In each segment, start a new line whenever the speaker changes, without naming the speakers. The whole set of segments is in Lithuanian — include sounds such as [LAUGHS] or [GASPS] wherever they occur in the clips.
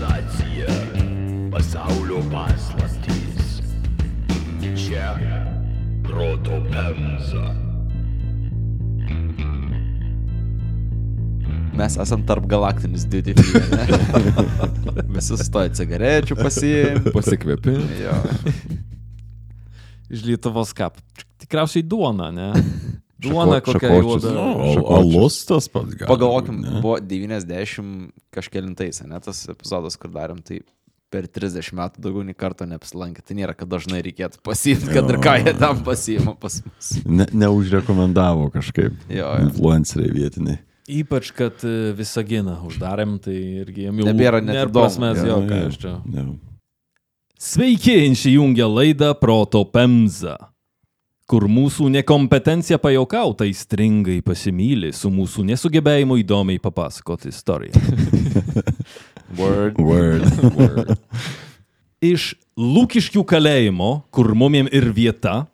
Civilizacija, pasaulio paslaptys. Čia proto pemza.
Mes esam tarp galaktinis duty? [LAUGHS] Visi stoja cigarečių pasiimti.
Pasikvėpi.
Jo.
Iš Lietuvos kap. Tikriausiai duona, ne? [LAUGHS] Duona
Šako-
kokia juoda.
Nu,
alus tas pats gali.
Pagalvokim,
ne?
buvo 90 kažkėlintais, ne tas epizodas, kur darėm, tai per 30 metų daugiau nei karto neapsilankė. Tai nėra, kad dažnai reikėtų pasiimti, kad ir ką jie tam pasiima pas mus.
Ne, neužrekomendavo kažkaip.
Jo, jo.
Influenceriai vietiniai.
Ypač, kad e, visą giną uždarėm, tai irgi jiem jau
Nebėra net
nėra
įdomu.
prasmės, jo, ką aš čia.
Ne.
Sveiki, įsijungia laidą Proto Pemza, kur mūsų nekompetencija pajokauta įstringai pasimylė su mūsų nesugebėjimu įdomiai papasakoti istoriją. [LAUGHS]
Word.
Word. [LAUGHS]
Word. Iš Lūkiškių kalėjimo, kur mumiem ir vieta,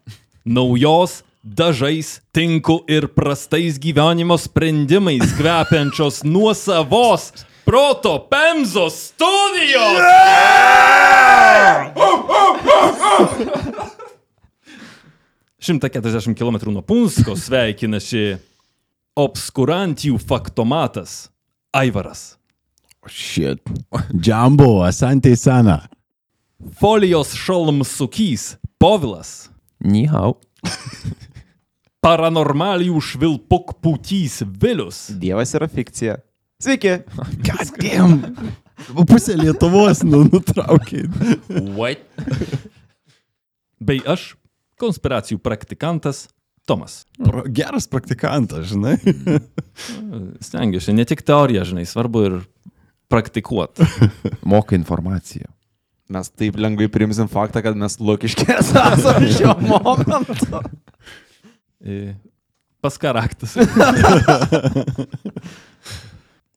naujos dažais, tinku ir prastais gyvenimo sprendimais kvepiančios nuosavos Proto Pemzos studijos. 140 km nuo Punsko sveikinasi obskurantijų faktomatas Aivaras.
Shit. Jumbo, asante sana.
Folijos šalmsukys Povilas.
Nihau.
Paranormalijų švilpuk pūtys Vilius.
Dievas yra fikcija. Sveiki.
God [LAUGHS] damn. Pusė Lietuvos nu, nutraukė.
What? Bei aš, konspiracijų praktikantas Tomas.
Pro- Geras praktikantas, žinai.
Stengiuosi, ne tik teoriją, žinai, svarbu ir praktikuoti. [LAUGHS]
Moka informaciją.
Mes taip lengvai priimsim faktą, kad mes lokiškės esame šiuo [LAUGHS] momentu.
E, Pas karaktas. [LAUGHS]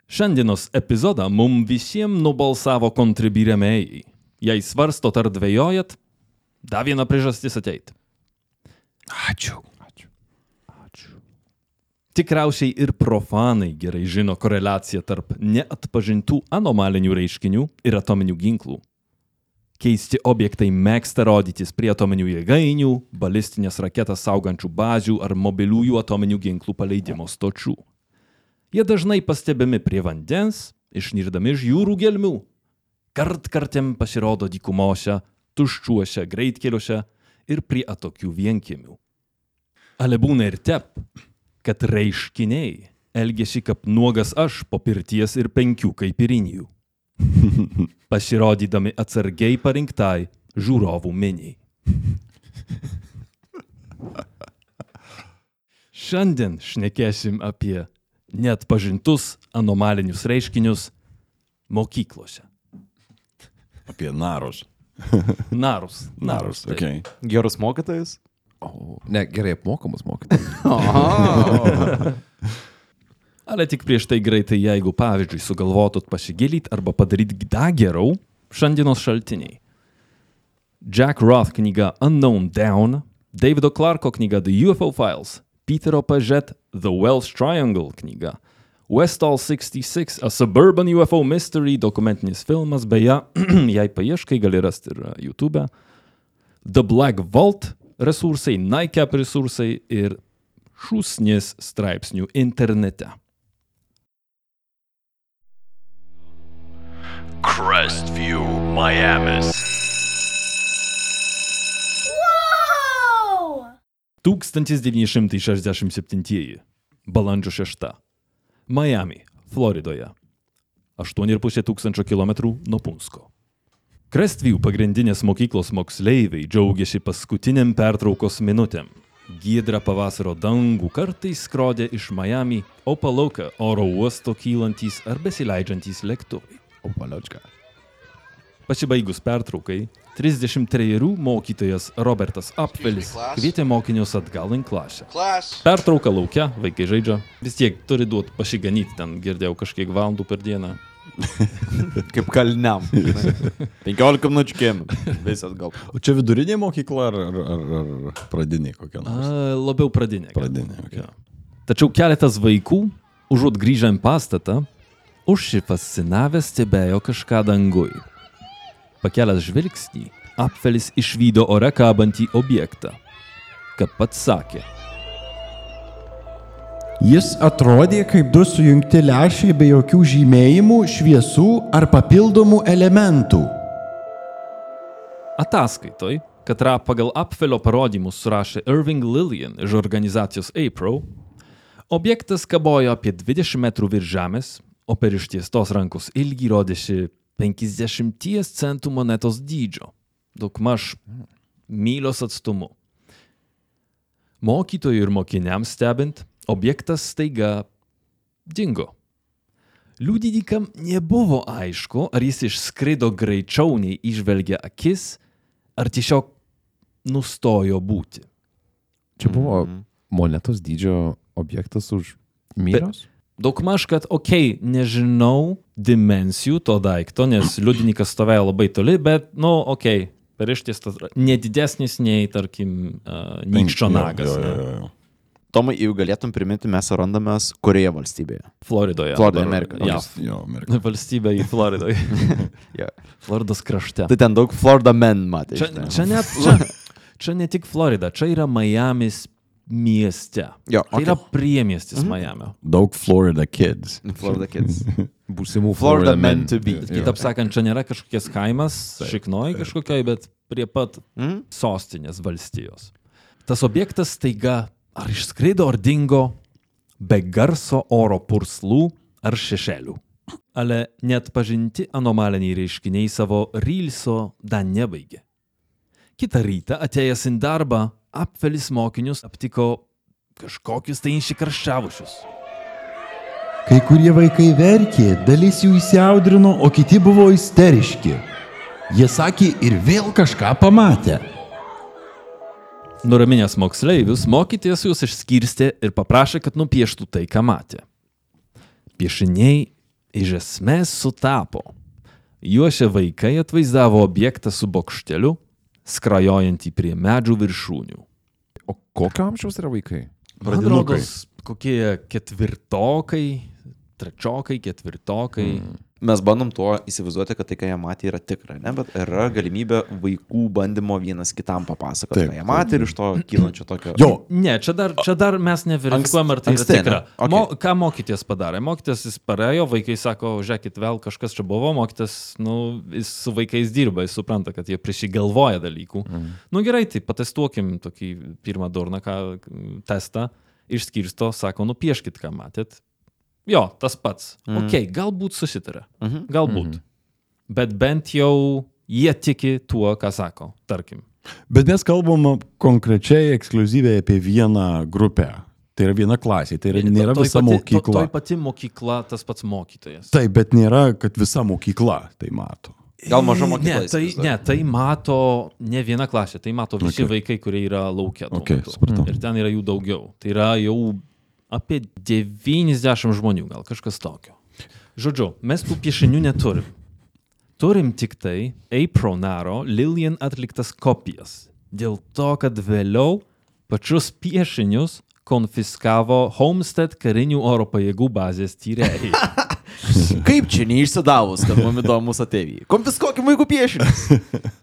Šiandienos epizodą mum visiems nubalsavo kontribirėmėjai. Jei svarstot ar dvėjojat, da viena priežastis ateit.
Ačiū. Ačiū.
Tikriausiai ir profanai gerai žino koreliaciją tarp neatpažintų anomalinių reiškinių ir atominių ginklų. Keisti objektai mėgsta rodytis prie atominių jėgainių, balistinės raketas saugančių bazių ar mobiliųjų atominių ginklų paleidimo stočių. Jie dažnai pastebimi prie vandens, išnirdami iš jūrų gelmių. Kartkartėm pasirodo dykumose, tuščiuose greitkeliuose ir prie atokių vienkiemių. Ale būna ir tep, kad reiškiniai elgesi kaip nuogas aš po pirties ir penkių kaipirinijų. [LAUGHS] Pasirodydami atsargiai parinktai žiūrovų miniai. Šiandien šnekėsim apie neatpažintus anomalinius reiškinius mokyklose.
Apie narus. [LAUGHS]
Narus.
Narus,
taip.
okei.
Gerus mokytojus.
O, ne, gerai apmokamus mokytojus. [LAUGHS]
Ale tik prieš tai greitai, jeigu pavyzdžiui sugalvotot pasigilyti arba padaryti dar geriau, šiandienos šaltiniai. Jack Roth knyga Unknown Down, Davido Clarko knyga The UFO Files, Peterio Pažet The Welsh Triangle knyga, Westall 66, A Suburban UFO Mystery dokumentinis filmas, beje, [CLEARS THROAT] jei paieškai gali rasti ir uh, YouTube, The Black Vault resursai, NICAP resursai ir šūsnis straipsnių internete.
Crestview, Miamis.
1967. Balandžio 6. Miami, Floridoje. 8,5 tūkstančio kilometrų nuo Punsko. Crestview pagrindinės mokyklos moksleiviai džiaugiasi paskutiniam pertraukos minutėm. Giedrą pavasario dangų kartais skrodė iš Miami, o palauka oro uosto kylantys ar besileidžiantys lėktuvai.
O paliočka.
Pasibaigus pertraukai, 33 mokytojas Robertas Apfelis kvietė mokinius atgal į klasę. Pertrauka laukia, vaikai žaidžia. Vis tiek turi duoti pasiganyti, ten girdėjau kažkiek valandų per dieną. [LAUGHS]
Kaip kalniam. 15 [LAUGHS] minučių kiem. Visas gal.
O čia vidurinė mokykla ar, ar, ar, ar pradinė kokia nors?
A, labiau pradinė.
Pradinė, okei.
Jo. Tačiau keletas vaikų, užuot grįžę į pastatą, Užsifascinavęs stebėjo kažką dangui. Pakelęs žvilgsnį, apfelis išvydo ore kabantį objektą. Kaip pats sakė,
Jis atrodė kaip du sujungti lęšiai be jokių žymėjimų, šviesų ar papildomų elementų.
Ataskaitoj, katrą pagal apfelio parodymus surašė Irving Lillian iš organizacijos APRO, objektas kabojo apie 20 metrų virš žemės, o per ištiestos rankos ilgį rodėsi 50 centų monetos dydžio, daugmaž mylios atstumu. Mokytojui ir mokiniams stebint, objektas staiga dingo. Liudininkam nebuvo aišku, ar jis išskrido greičiau nei išvelgia akis, ar tiesiog nustojo būti.
Čia buvo monetos dydžio objektas už mylios?
Daugmaž, kad, okei, okay, nežinau dimensijų to daikto, nes liudininkas stovėjo labai toli, bet, nu, okei, okay, per ištiestas, nedidesnis nei, tarkim, uh, nykščio nagas.
Jo,
ne?
jo, jo.
Tomai, jeigu galėtum priminti, mes randamės kurioje valstybėje?
Floridoje.
Floridoje, Amerikoje.
JAV.
Jo, Amerika. [LAUGHS]
Valstybė į Floridoje. [LAUGHS]
Jo.
Floridos krašte.
Tai ten daug Florida men matė.
Čia, čia net, [LAUGHS] čia, čia ne tik Florida, čia yra Miamis mieste.
Jo,
Tai
okay.
yra priemiestis Miamio.
Daug Florida kids.
Florida kids. [LAUGHS]
Būsimų
Florida men to be.
Kitaip sakant, čia nėra kažkokias kaimas, šiknoj kažkokiai, bet prie pat
Mhm.
sostinės valstijos. Tas objektas staiga ar išskrido, ar dingo be garso oro purslų ar šešėlių. Ale net pažinti anomaliniai reiškiniai savo rylso dar nebaigė. Kita rytą atėjęs į darbą, apfelis mokinius aptiko kažkokius tai išsikarščiavusius.
Kai kurie vaikai verkė, dalis jų įsiaudrino, o kiti buvo isteriški. Jie sakė ir vėl kažką pamatė.
Nuraminęs moksleivius, mokytojas juos išskirstė ir paprašė, kad nupieštų tai, ką matė. Piešiniai iš esmės sutapo. Juose vaikai atvaizdavo objektą su bokšteliu, skrajojantį prie medžių viršūnių.
O kokio amžiaus yra vaikai?
Pradinukai.
kokie ketvirtokai, trečiokai, ketvirtokai. Mm.
Mes bandom tuo įsivaizduoti, kad tai, ką jie matė, yra tikra, ne? bet yra galimybė vaikų bandymo vienas kitam papasakoti,
Taip,
ką jie matė ir iš to kylančio tokio...
Jo,
Ne, čia dar, čia dar mes neverifikuojam, ar tai
anksti,
yra tikra.
ne? Okay.
Mo, ką mokytis padarė? Mokytis jis parėjo, vaikai sako, žiūrėkit, vėl kažkas čia buvo, mokytis, nu, jis su vaikais dirba, jis supranta, kad jie prisigalvoja dalykų. Mm. Nu gerai, tai patestuokim tokį pirmą durną, ką testą, išskirsto, sako, nupieškit, ką matėt. Jo, tas pats. Mm. Ok, galbūt susitarė.
Mhm.
Galbūt. Mm. Bet bent jau jie tiki tuo, ką sako, tarkim.
bet mes kalbam konkrečiai, ekskluzyviai apie vieną grupę. Tai yra viena klasė, tai yra, nėra
Toj
visa
pati,
mokykla.
To, toj pati mokykla, tas pats mokytojas.
Taip, bet nėra, kad visa mokykla tai mato.
Gal maža mokykla.
Ne, tai, ne, tai mato ne viena klasė, tai mato visi
Okay.
vaikai, kurie yra laukia.
Okay, supratau.
Ir ten yra jų daugiau. Tai yra jau apie 90 žmonių, gal kažkas tokio. Žodžiu, mes tų piešinių neturim. Turim tik tai Apronaro Lilian atliktas kopijas. Dėl to, kad vėliau pačius piešinius konfiskavo Homestead karinių oro pajėgų bazės tyrėjai. [LAUGHS]
Kaip čia neišsidavus, kad mums įdomus ateiviai? Konfiskuokim vaikų piešinius. [LAUGHS]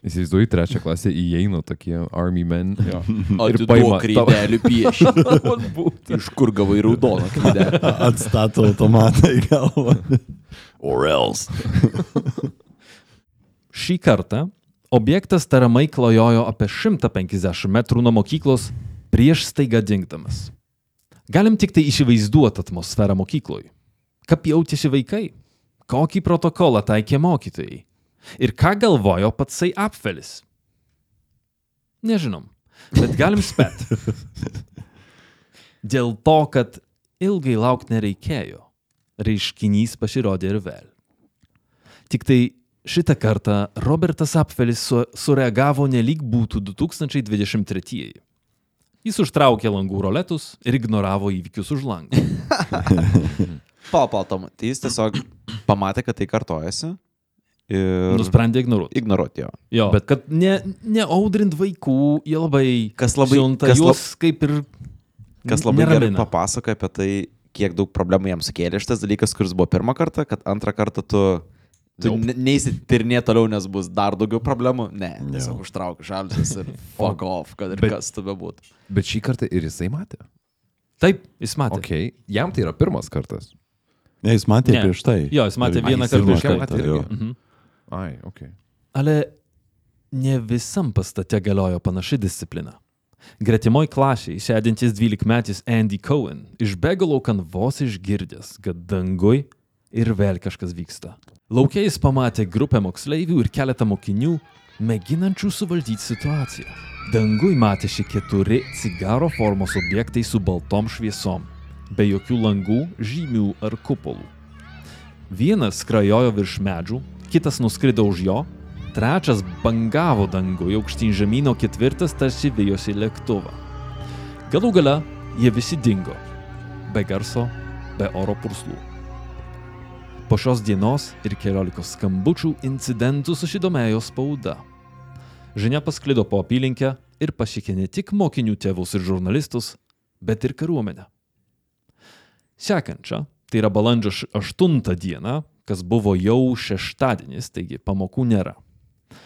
Įsivaizduoju, trečią klasę įeina tokie army men. Jo.
O [LAUGHS]
Ir paima
kreidelių piešinį. [LAUGHS] Iš kur gavai raudoną kreidelį? [LAUGHS]
Atstato automatą į galvą.
Or else.
Šį kartą objektas tariamai klajojo apie 150 metrų nuo mokyklos prieš staiga dingdamas. Galim tik tai įsivaizduoti atmosferą mokykloj. Kaip jautėsi vaikai? Kokį protokolą taikė mokytojai? Ir ką galvojo patsai apfelis? Nežinom, bet galim spėti. [LAUGHS] Dėl to, kad ilgai laukti nereikėjo, reiškinys pasirodė ir vėl. Tik tai šitą kartą Robertas Apfelis su, sureagavo nelik būtų 2023. Jis užtraukė langų roletus ir ignoravo įvykius už langų. [LAUGHS]
Pal, pal, Tom. Tai jis tiesiog pamatė, kad tai kartojasi. Ir...
Nusprendė ignoruoti.
Ignoruoti jo.
Jo, bet kad ne, neaudrint vaikų, jie labai,
Kas labai-
siunta
kas lab-
juos kaip ir
Kas labai gerai
neramina.
papasakoja apie tai, kiek daug problemų jam sukėlė šitas dalykas, kuris buvo pirmą kartą, kad antrą kartą tu, tu
Nope.
ne- neįsitirnė toliau, nes bus dar daugiau problemų. Ne,
Ne.
tiesiog užtrauk žalsis ir fuck off, kad ir
Bet-
kas tu bebūtų.
Bet šį kartą ir jisai matė.
Taip, jis matė.
Okay. Jam tai yra pirmas kartas.
Ne, jis matė
Ne.
prieš tai.
Jo, jis matė
Ir-
vieną
jis
kartą
prieš irgi.
Mhm.
Ai, ok.
Ale ne visam pastate galiojo panaši disciplina. Gretimoj klasėje sėdintis 12-metis Andy Cohen išbėgo laukan vos išgirdęs, kad dangui ir vėl kažkas vyksta. Laukiai jis pamatė grupę moksleivių ir keletą mokinių, mėginančių suvaldyti situaciją. Dangui matėsi keturi cigaro formos objektai su baltom šviesom, be jokių langų, žymių ar kupolų. Vienas skrajojo virš medžių, kitas nuskrido už jo, trečias bangavo danguje aukštyn žemynų, ketvirtas tarsi vėjosi lėktuvą. Galų gale jie visi dingo. Be garso, be oro purslų. Po šios dienos ir keliolikos skambučių incidentų susidomėjo spauda. Žinia pasklido po apylinkę ir pasiekė ne tik mokinių tėvus ir žurnalistus, bet ir kariuomenę. Sekančią, tai yra balandžio š- 8 dieną, kas buvo jau šeštadienis, taigi pamokų nėra.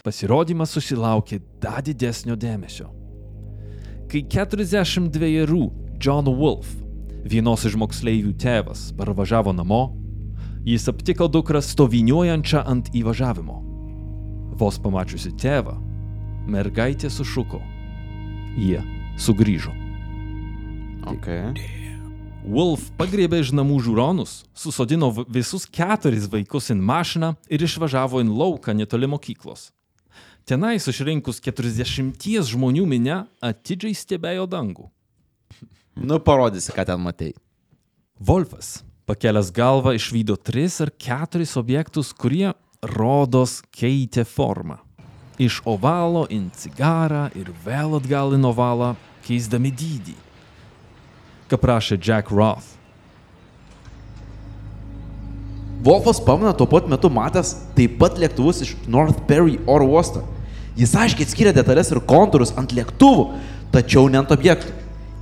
Pasirodymas susilaukė dar didesnio dėmesio. Kai 42 John Wolf, vienos iš moksleivių tėvas, parvažiavo namo, jis aptiko dukrą stoviniuojančią ant įvažiavimo. Vos pamačiusi tėvą, mergaitė sušuko. Jie sugrįžo.
Okay.
Wolf pagriebė iš namų žiūronus, susodino visus keturis vaikus į mašiną ir išvažiavo į lauką netoli mokyklos. Tenai susirinkus 40 žmonių minę atidžiai stebėjo dangų. [LAUGHS]
Nu, parodysi, ką ten matei.
Wolfas, pakelęs galvą, išvydo tris ar keturis objektus, kurie rodos keitė formą. Iš ovalo į cigarą ir vėl atgal į ovalą, keisdami dydį. Ką prašė Jack Roth.
Wolfas pamena tuo pat metu matęs taip pat lėktuvus iš North Perry oro uosto. Jis aiškiai atskyrė detalės ir kontūrus ant lėktuvų, tačiau ne ant objektų.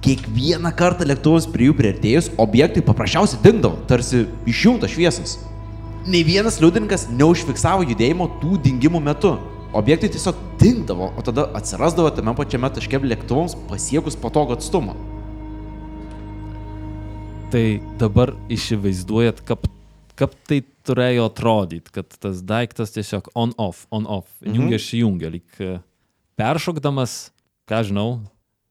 Kiekvieną kartą lėktuvams prie jų prieartėjus, objektai paprasčiausiai dingdavo, tarsi išjungta šviesas. Nei vienas liudininkas neužfiksavo judėjimo tų dingimų metu. Objektai tiesiog dingdavo, o tada atsirasdavo tame pačiame taške lėktuvams pasiekus patogų atstumą.
Tai dabar įsivaizduojat, kaip, kaip tai turėjo atrodyti, kad tas daiktas tiesiog on-off, on-off,
Mhm.
jungia išjungia, lyg e, peršokdamas, ką žinau,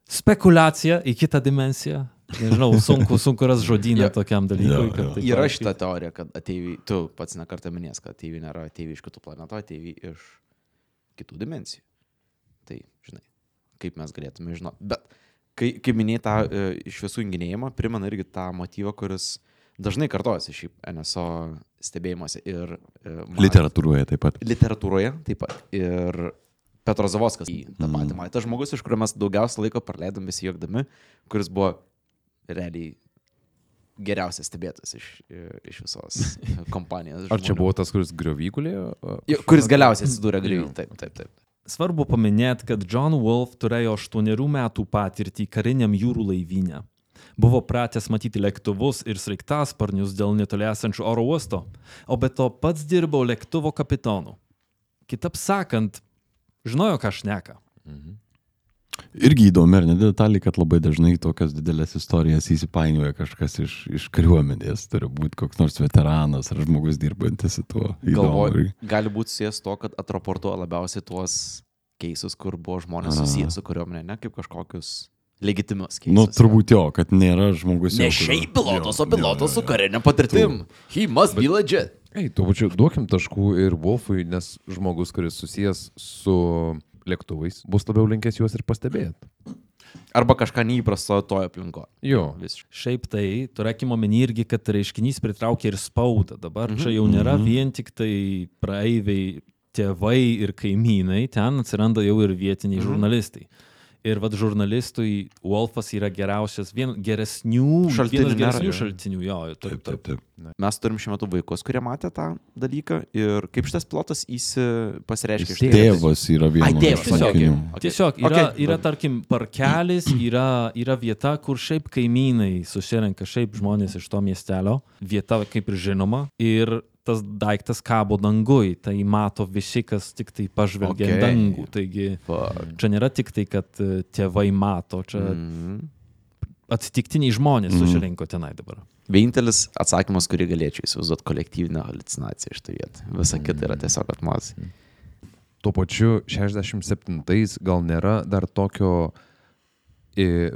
spekulacija į kitą dimensiją. Nežinau, sunku, sunku ras žodyną
Jo.
tokiam dalykui.
Jo,
kad
jo.
tai
Yra šita teorija, kad ateiviai, tu pats nekartą minės, kad ateiviai nėra ateiviai iš kitų planetų, ateiviai iš kitų dimensijų. Tai, žinai, kaip mes galėtume žinoti. Bet kai, kai minėjai tą e, iš visų junginėjimą, primena irgi tą motyvą, kuris dažnai kartojasi šiaip NSO stebėjimuose ir e, man-
Literatūroje taip pat.
literatūroje taip pat. Ir Petro Zavoskas į tą patį matė. Tas žmogus, iš kurio mes daugiausia laiko praleidom besijokdami, kuris buvo realiai geriausias stebėtas iš, iš visos [LAUGHS] kompanijos.
Ar čia
žmonių.
buvo tas, kuris griovygulėjo?
Jo, Kuris galiausiai atsidūrė greitai. Taip, taip, taip.
Svarbu paminėti, kad John Wolf turėjo 8 metų patirtį kariniam jūrų laivyne. Buvo pratęs matyti lėktuvus ir sraigtasparnius dėl netoli esančių oro uosto, o be to pats dirbo lėktuvo kapitonu. Kitaip sakant, žinojo, ką šneka.
Irgi įdomi, ar ne detalė, kad labai dažnai tokias didelės istorijas įsipainioja kažkas iš, iš kariuomenės. Turi būti koks nors veteranas ar žmogus dirbantis su tuo. Įdomu
Galvoju, gali būti susijęs to, kad atroportuoja labiausiai tuos keisus, kur buvo žmonės susijęs su kariuomenė, ne kaip kažkokius legitimius keisus.
Nu, turbūt jo, kad nėra žmogus.
Ne šiaip pilotas, o pilotas su karinė patirtim. He must be legit.
Ei, tuo pačiu duokim taškų ir Wolfui, nes žmogus, kuris susijęs su lėktuvais, bus labiau linkęs juos ir pastebėti.
Arba kažką neįprasto toje aplinkoje.
Jo.
Visiškai.
Šiaip tai, turėkime omeny irgi, kad reiškinys pritraukia ir spaudą. Dabar mhm. čia jau nėra vien tik tai praeiviai, tėvai ir kaimynai, ten atsiranda jau ir vietiniai mhm. žurnalistai. Ir vad žurnalistui Wolfas yra geriausias, vien geresnių
Šaltinių
geresnių
jo.
šaltinių, jo, taip,
Taip, taip, taip.
Mes turim šiuo metu vaikus, kurie matė tą dalyką ir kaip šitas plotas įsi pasireiškia iš
Tėvas yra vienas
Ai, tėvas,
mokinių.
okei.
Tiesiog yra,
Okay,
okay, yra tarkim, parkelis, [CLEARS THROAT] yra, yra vieta, kur šiaip kaimynai susirenka, šiaip žmonės iš to miestelio, vieta kaip ir žinoma, ir tas daiktas kabo dangui, tai mato visi, kas tik tai pažvelgia okay. Dangų. Taigi
Fuck.
čia nėra tik tai, kad e, tėvai mato, čia mm.
Mhm.
atsitiktiniai žmonės
Mhm.
susirinko tenai dabar.
Vienintelis atsakymas, kurį galėčiau įsivaizduoti, kolektyvinė halucinacija iš to vietą. Visa kita yra tiesiog atmazai.
Tuo pačiu 67-ais gal nėra dar tokio... E,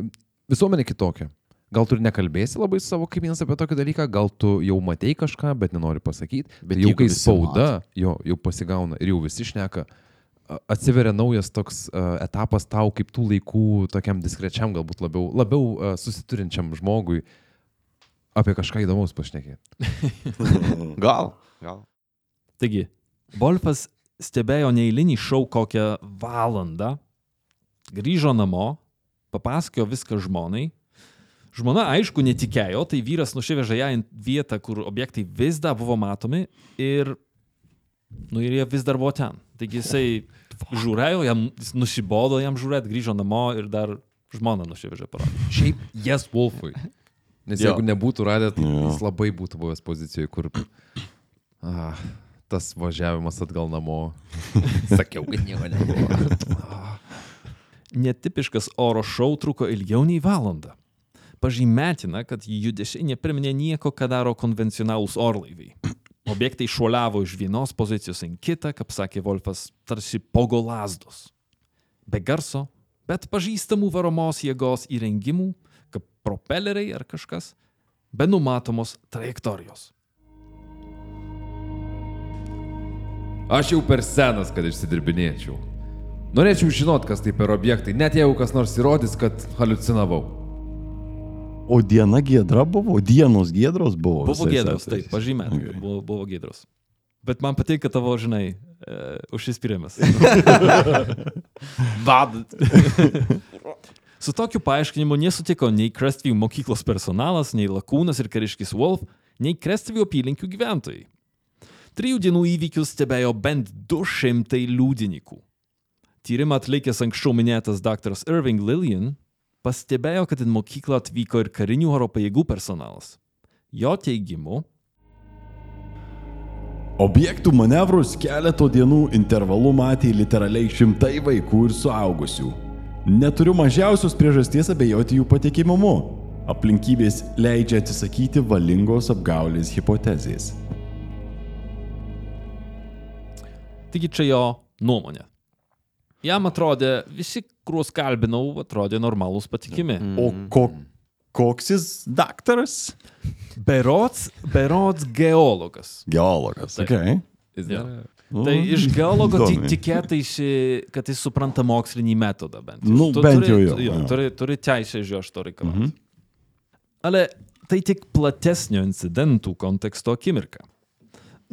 visuomenė kitokia. Gal tu ir nekalbėsi labai su savo kaimynais apie tokį dalyką, gal tu jau matei kažką, bet nenori pasakyti.
Bet
jau kai spauda, jo, jau pasigauna ir jau visi šneka, atsiveria naujas toks uh, etapas tau, kaip tų laikų, tokiam diskrečiam, galbūt labiau, labiau uh, susiturinčiam žmogui apie kažką įdomaus pašnekėti. [LAUGHS]
Gal. Gal.
Taigi, Wolfas stebėjo neįlinį šou kokią valandą, grįžo namo, papasakojo viską žmonai. Žmona, aišku, netikėjo, tai vyras nusivežė ją į vietą, kur objektai vis dar buvo matomi ir, nu, ir jie vis dar buvo ten. Taigi jisai žiūrėjo, jam jis nusibodo jam žiūrėti, grįžo namo ir dar žmona nusivežė parodyti.
Šiaip, jas Wolfui. Nes
Jo.
jeigu nebūtų radę, tai
Jo.
jis labai būtų buvęs pozicijoje, kur ah, tas važiavimas atgal namo. [LAUGHS] Sakiau, kad nieko nebuvo.
Netipiškas oro šou truko ilgiau nei valandą. Pažymėtina, kad judesiai nepriminė nieko, ką daro konvencionalūs orlaiviai. Objektai šuoliavo iš vienos pozicijos į kitą, kaip sakė Wolfas, tarsi pogo lasdos. Be garso, bet pažįstamų varomos jėgos įrengimų, kaip propeleriai ar kažkas, be numatomos trajektorijos.
Aš jau per senas, kad išsidirbinėčiau. Norėčiau žinot, kas tai per objektai, net jeigu kas nors įrodys, kad halucinavau.
O diena giedra buvo, dienos giedros buvo.
Buvo gėdros, taip, pažymėta,
Okay.
buvo, buvo gėdros. Bet man patinka tavo, žinai, e, užsispyrimas.
Vadat. [LAUGHS] [LAUGHS]
Su tokiu paaiškinimu nesutiko nei Crestview mokyklos personalas, nei Lakūnas ir kariškis Wolf, nei Crestview apylinkių gyventojai. Trijų dienų įvykius stebėjo bent 200 liudininkų. Tyrimą atlikęs anksčiau minėtas dr. Irving Lillian pastebėjo, kad į mokyklą atvyko ir karinių oro pajėgų personalas. Jo teigimu,
Objektų manevrus keleto dienų intervalu matė literaliai šimtai vaikų ir suaugusių. Neturiu mažiausios priežasties abejoti jų patikimumu. Aplinkybės leidžia atsisakyti valingos apgaulės hipotezės.
taigi čia jo nuomonė. Jam atrodė, visi, kuriuos kalbinau, atrodė normalūs patikimi.
O ko, koks jis daktaras?
Berots, berots geologas.
Geologas.
Taip.
Okay.
Jo.
Nu,
Tai iš geologo tik tikėtaisi, kad jis supranta mokslinį metodą bent.
Nu,
Tu
bent
turi,
jau jo.
Turi, turi teisę iš jo to reikalauti. Mhm. Ale tai tik platesnio incidentų konteksto akimirka.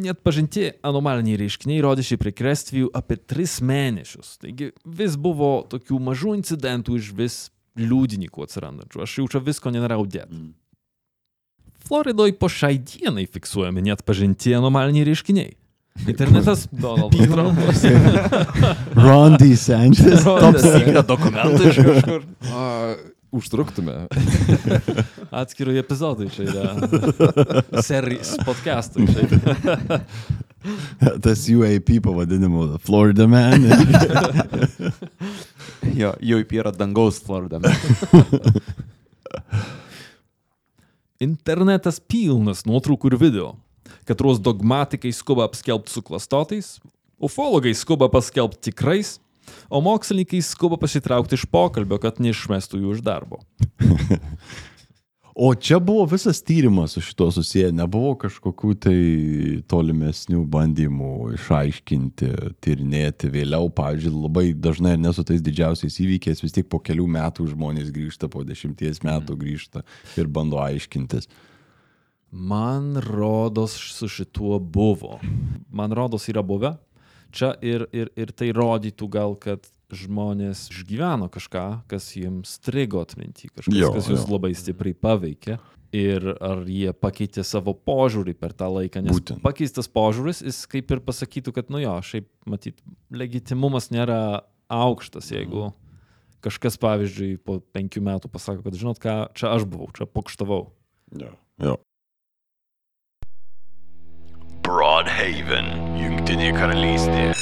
Net pažinti anomaliniai reiškiniai rodėsi prie Krestvijų apie tris mėnesius. Taigi vis buvo tokių mažų incidentų iš vis liudininkų atsirandančių. Aš jau čia visko nenorėjau dėti. Floridoje po šiai dienai fiksuojami net pažinti anomaliniai reiškiniai. Internetas [LAUGHS] Donaldas Trumpas.
Ron DeSantis.
Top
Yra dokumentai iš kažkur.
A, užtruktume. [LAUGHS]
Atskirų epizodai čia yra. [LAUGHS] Serijos podcastai. Čia. [LAUGHS]
Tas UAP pavadinimu, The Florida Man.
Jo, jau yra dangaus Florida.
Internetas pilnas nuotraukų ir video. Katros dogmatikai skuba apskelbti suklastotais, ufologai skuba paskelbti tikrais, o mokslininkai skuba pasitraukti iš pokalbio, kad neišmestų jų iš darbo.
O čia buvo visas tyrimas su šito susiję, nebuvo kažkokių tai tolimesnių bandymų išaiškinti, tyrinėti vėliau, pavyzdžiui, labai dažnai ir ne su tais didžiausiais įvykiais, vis tik po kelių metų žmonės grįžta, po dešimties metų grįžta ir bando aiškintis.
Man rodos su šituo buvo. Man rodos yra buvę. Čia ir, ir, ir tai rodytų gal, kad žmonės išgyveno kažką, kas jiems strigo atminti, kažkas,
Jo,
kas jūs
jo.
labai stipriai paveikė. Ir ar jie pakeitė savo požiūrį per tą laiką, nes
Būtent.
pakeistas požiūris, jis kaip ir pasakytų, kad, nu jo, šiaip, matyt, legitimumas nėra aukštas, jeigu kažkas, pavyzdžiui, po penkių metų pasako, kad, žinot ką, čia aš buvau, čia pokštavau.
Jo. jo.
Broadhaven, Jungtinė karalystė.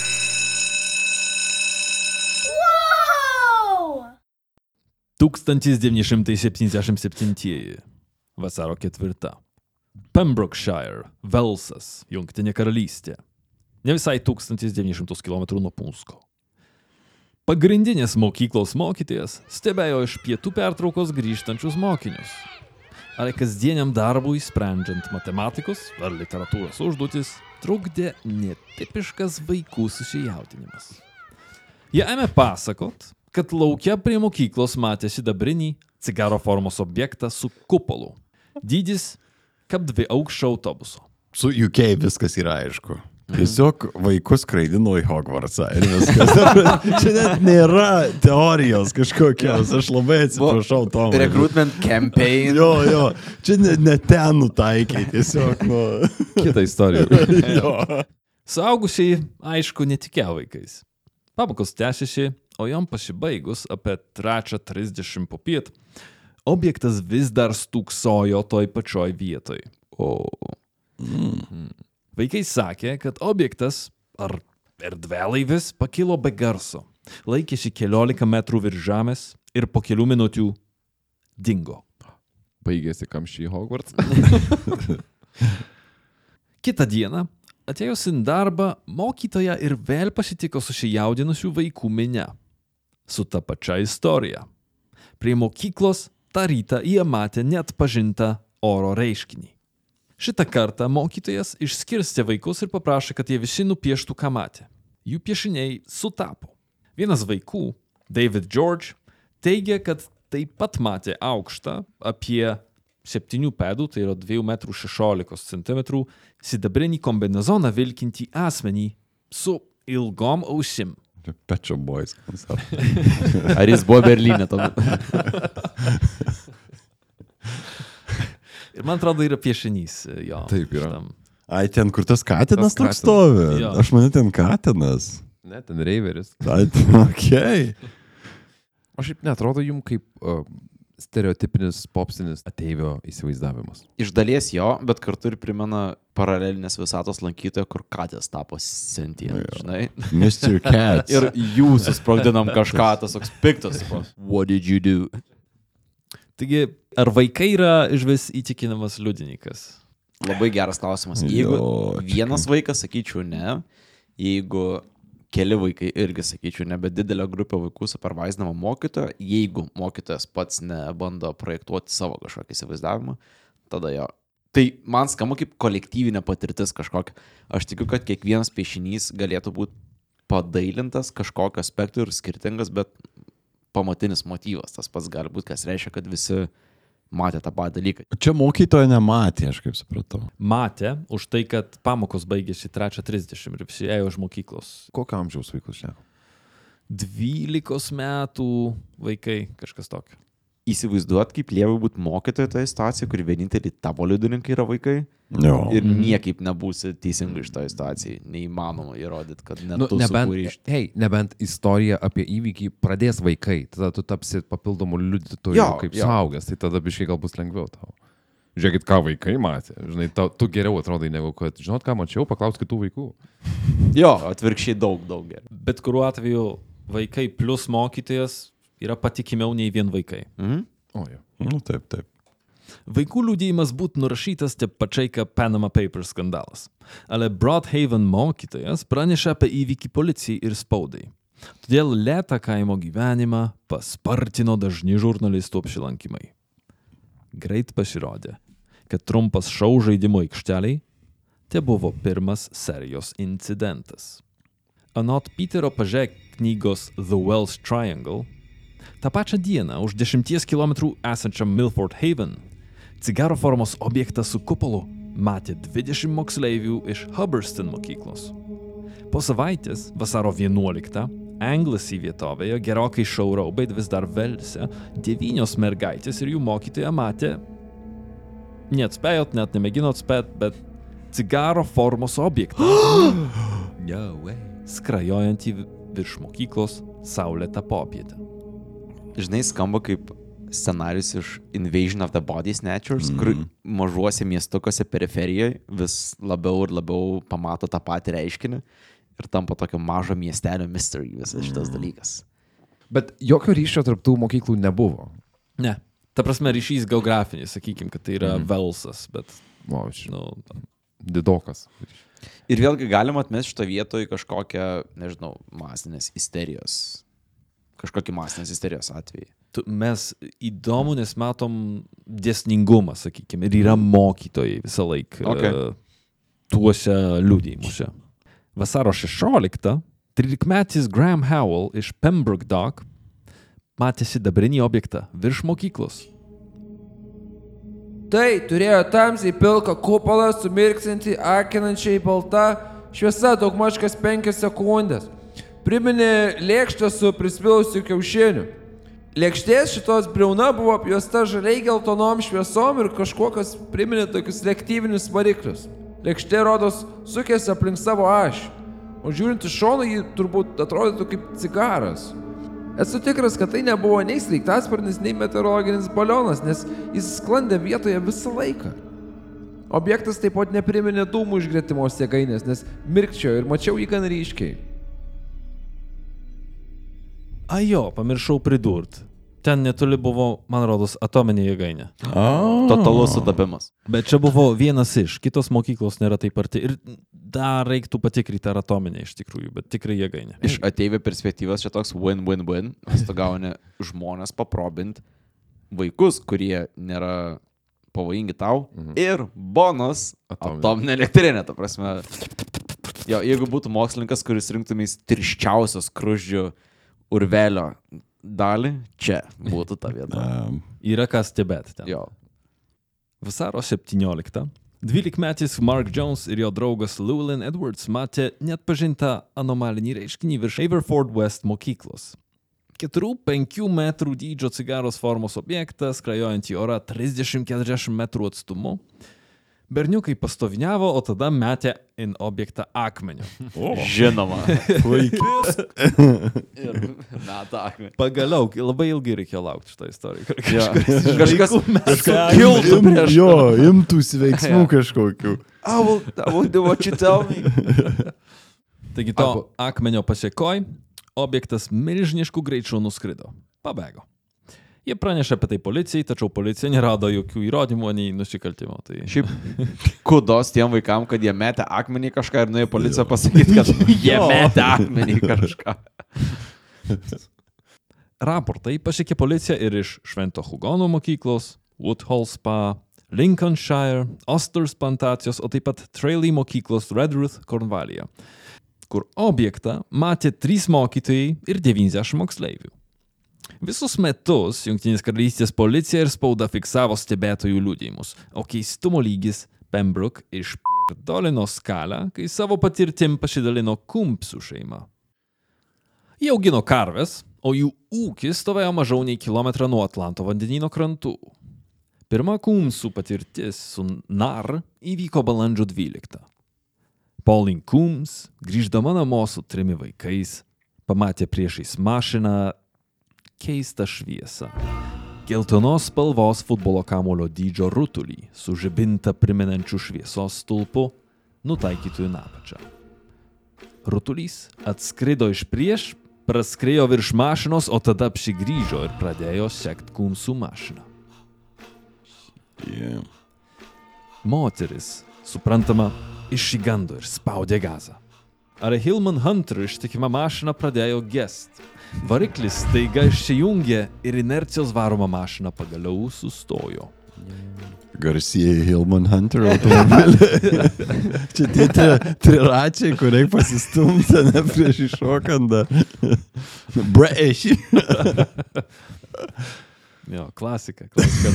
Wow!
1977 vasaro 4. Pembrokeshire, Velsas, Junktinė karalystė. Ne visai 1900 km nuo Punsko. Pagrindinės mokyklos mokytojas stebėjo iš pietų pertraukos grįžtančius mokinius. Ar kasdieniam darbui, sprendžiant matematikos ar literatūros užduotis, trukdė netipiškas vaikų susijaudinimas. Jie ėmė pasakot, kad laukia prie mokyklos matė sidabrinį cigaro formos objektą su kupolu. Dydis kaip dvi aukščio autobuso.
Su UK viskas yra aišku. Tiesiog vaikus skraidino į Hogwartsą ir viskas. [LAUGHS] Čia net nėra teorijos kažkokios. Aš labai atsiprašau, Tom.
Recruitment campaign.
Jo, jo. Čia ne, ne ten nutaikiai. Tiesiog, nu. [LAUGHS]
Kita istorija. [LAUGHS]
jo.
Suaugusiai, aišku, netikėjo vaikais. Pamokos tęsiasi, o jom pasibaigus apie 3.30 po piet, objektas vis dar stūksojo toj pačioj vietoj.
O.
Vaikai sakė, kad objektas ar erdvėlaivis pakilo be garso, laikėsi keliolika metrų virš žemės ir po kelių minučių dingo.
Baigėsi kamščiai Hogwarts. [LAUGHS]
Kitą dieną, atėjus į darbą, mokytoja ir vėl pasitiko susijaudinusių vaikų minę. Su ta pačia istorija. Prie mokyklos tą rytą jie matė net pažintą oro reiškinį. Šitą kartą mokytojas išskirstė vaikus ir paprašė, kad jie visi nupieštų, ką matė. Jų piešiniai sutapo. Vienas vaikų, David George, teigia, kad taip pat matė aukštą, apie 7 pėdų, tai yra 2,16 m, sidabrinį kombinezoną vilkinti asmenį su ilgom ausim.
Pečio boys.
Ar jis buvo Berlyne tuomet? [LAUGHS]
Ir man atrodo, yra piešinys e, jo.
Taip yra.
šitam.
Ai, ten, kur tas katinas toks stovi.
Jo.
Aš mane ten katinas.
Ne, ten reiveris.
Ai, ten, [LAUGHS] okei.
O šiaip netrodo jums kaip uh, stereotipinis popsinis ateivio įsivaizdavimas.
Iš dalies jo, bet kartu ir primena paralelinės visatos lankytoją, kur katės tapo sentient, žinai.
Mr. Cats. [LAUGHS]
Ir jūs susprogdinam kažką, tas toks piktas. tipo, What did you do?
Taigi, ar vaikai yra iš vis įtikinamas liudininkas?
Labai geras klausimas. Jeigu vienas vaikas, sakyčiau, ne. Jeigu keli vaikai, irgi sakyčiau, ne, bet didelė grupė vaikų supervaizdama mokytojo, jeigu mokytojas pats nebando projektuoti savo kažkokį įsivaizdavimą, tada jo. Tai man skamba kaip kolektyvinė patirtis kažkokia. Aš tikiu, kad kiekvienas piešinys galėtų būti padailintas kažkokio aspektų ir skirtingas, bet pamatinis motyvas tas pats gali būti, kas reiškia, kad visi matė tą patį dalyką.
Čia mokytojo nematė, aš kaip supratau.
Matė už tai, kad pamokos baigėsi 3.30 ir visi ėjo iš mokyklos.
Kokio amžiaus vaikus čia?
12 metų vaikai, kažkas tokio.
Įsivaizduot, kaip lievai būti mokytojo toje situacijoje, kur vieninteliai tavo liudininkai yra vaikai
Jo.
ir niekaip nebūsi teisingai iš to situacijai. Neįmanoma įrodyti, kad net
Nu, nebent,
iš...
hey, nebent istorija apie įvykį pradės vaikai, tada tu tapsi papildomų liudytojų kaip
jo.
suaugęs, tai tada biškai gal bus lengviau tau. Žiūrėkit, ką vaikai matė. Žinai, tau, tu geriau atrodai negu kad, žinot, ką mačiau, paklaus kitų vaikų.
Jo, atvirkščiai daug, daug geriau.
Bet kuriuo atveju vaikai plus mokytojas yra patikimiau nei vien vaikai.
Mhm.
O, jo.
Nu, taip, taip.
Vaikų liūdėjimas būtų nurašytas taip pačiai kaip Panama Papers skandalas. Ale Broadhaven mokytojas pranešė apie įvykį policijai ir spaudai. Todėl lėtą kaimo gyvenimą paspartino dažni žurnalistų apsilankimai. Greit pasirodė, kad trumpas šou žaidimo aikšteliai te buvo pirmas serijos incidentas. Anot Peterio Pažek knygos The Wells Triangle, tą pačią dieną už 10 km esančiam Milford Haven cigaro formos objektą su kupolu matė 20 moksleivių iš Hubberston mokyklos. Po savaitės, vasaro 11, Anglesey vietovėje, gerokai šauriau, bet vis dar Velse, devynios mergaitės ir jų mokytoja matė, neatspėjot, net nemėginot spėt, bet cigaro formos objektą. [GASPS] [GASPS]
No way.
Skrajojantį virš mokyklos saulėtą popietę.
Žinai, skamba kaip scenarius iš Invasion of the Body Snatchers, mm. kur mažuose miestukuose periferijoje vis labiau ir labiau pamato tą patį reiškinį ir tampa tokio mažo miestelio mystery visas šitas dalykas.
Bet jokio ryšio tarptų mokyklų nebuvo.
Ne. Ta prasme, ryšys geografinis, sakykime, kad tai yra mm. Velsas, bet,
O, žinau,
nu,
didokas.
Ir vėlgi galima atmesti šitą vietoj kažkokią, nežinau, masinės isterijos. Kažkokį masinės isterijos atvejį.
tu, mes įdomu, nes matom dėsningumą, sakykime, ir yra mokytojai visą laiką
Okay.
e, tuose liūdėjimuose. Vasaro 16 13-metis Graham Howell iš Pembroke Dock matė sidabrinį objektą virš mokyklos.
Tai turėjo tamsiai pilką kupolą su mirksinti, akinančiai balta šviesa daugmaž kas penkias sekundės. Priminė lėkštę su prispilusiu kiaušiniu. Lėkštės šitos briauna buvo apjuosta žaliai geltonom šviesom ir kažkuo, kas priminė tokius lėktyvinius variklius. Lėkštė rodos sukėsi aplink savo ašį. O žiūrint iš šono, ji turbūt atrodytų kaip cigaras. Esu tikras, kad tai nebuvo nei sraigtasparnis, nei meteorologinis balionas, nes jis sklandė vietoje visą laiką. Objektas taip pat nepriminė dūmų iš gretimos jėgainės, nes mirkčiojo ir mačiau jį gan ryškiai.
Ajo, pamiršau pridurti. Ten netoli buvo, man rodos, atominė jėgainė.
Totalus sudabimas.
Bet čia buvo vienas iš, kitos mokyklos nėra taip arti. Ir dar reiktų patikrinti, ar atominė iš tikrųjų, bet tikrai jėgainė.
Iš ateivio perspektyvos čia toks win-win-win, nes tu gauni žmonės paprobinti vaikus, kurie nėra pavojingi tau mhm. ir bonus
Atominė.
atominė elektrinė, ta prasme. Jo, jeigu būtų mokslininkas, kuris rinktumės tirščiausios kruždžių urvelio dalį, čia būtų ta vieta. [LAUGHS]
Um,
Yra kas stebėti ten.
Jo.
Vasaro 17. 12-metis Mark Jones ir jo draugas Llewellyn Edwards matė net pažintą anomalinį reiškinį virš Averford West mokyklos. 4-5 metrų dydžio cigaros formos objektas, skrajojant į orą 30-40 metrų atstumu. Berniukai pastoviniavo, o tada metė į objektą akmeniu.
Žinoma. ir meta akmenį.
Pagaliau, labai ilgai reikėjo laukti šitą istoriją.
Jo. Kažkas kiltų prieš.
jo, imtųsi veiksmų [LAUGHS] kažkokių.
I will, I will do what you tell me. [LAUGHS]
Taigi to akmenio pasiekoj, objektas milžiniškų greičių nuskrido. Pabėgo. Jie pranešė apie tai policijai, tačiau policija nerado jokių įrodymų nei nusikaltimo. Tai...
Šiaip kudos tiem vaikam, kad jie metė akmenį kažką ir nuėjo policija pasakyti, kad [LAUGHS] jie metė akmenį kažką. [LAUGHS]
Raportai pasiekė policiją ir iš Švento Hugono mokyklos, Woodhall Spa, Lincolnshire, Osters plantacijos, o taip pat Trailey mokyklos Redruth, Kornvalija, kur objektą matė trys mokytojai ir 90 moksleivių. Visus metus Junktinės karalystės policija ir spauda fiksavo stebėtojų liūdėjimus, o keistumo lygis Pembroke išpirdolino skalę, kai savo patirtim pasidalino kumpsų šeima. Jie augino karves, o jų ūkis stovėjo mažiau nei kilometrą nuo Atlanto vandenino krantų. Pirma kumsų patirtis su NAR įvyko balandžio 12. Pauline Kums, grįždama namo su trimi vaikais, pamatė priešais mašiną keistą šviesą. Geltonos spalvos futbolo kamulio dydžio rutulį su žibinta primenančiu šviesos stulpu nutaikytų į apačią. Rutulys atskrido iš prieš, praskrėjo virš mašinos, o tada apsigrįžo ir pradėjo sekti kumsų mašiną.
Yeah.
Moteris, suprantama, išsigando ir spaudė gazą. Ar Hillman Hunter ištikima mašina pradėjo gest. Variklis staiga išsijungė ir inercijos varoma mašina pagaliau sustojo.
Garsieji Hillman Hunter automobiliai. [LAUGHS] Čia tie tri- triračiai, kur reikia pasistumti, ne prieš iššokant. Braiši. [LAUGHS]
Jo, klasika, klasika.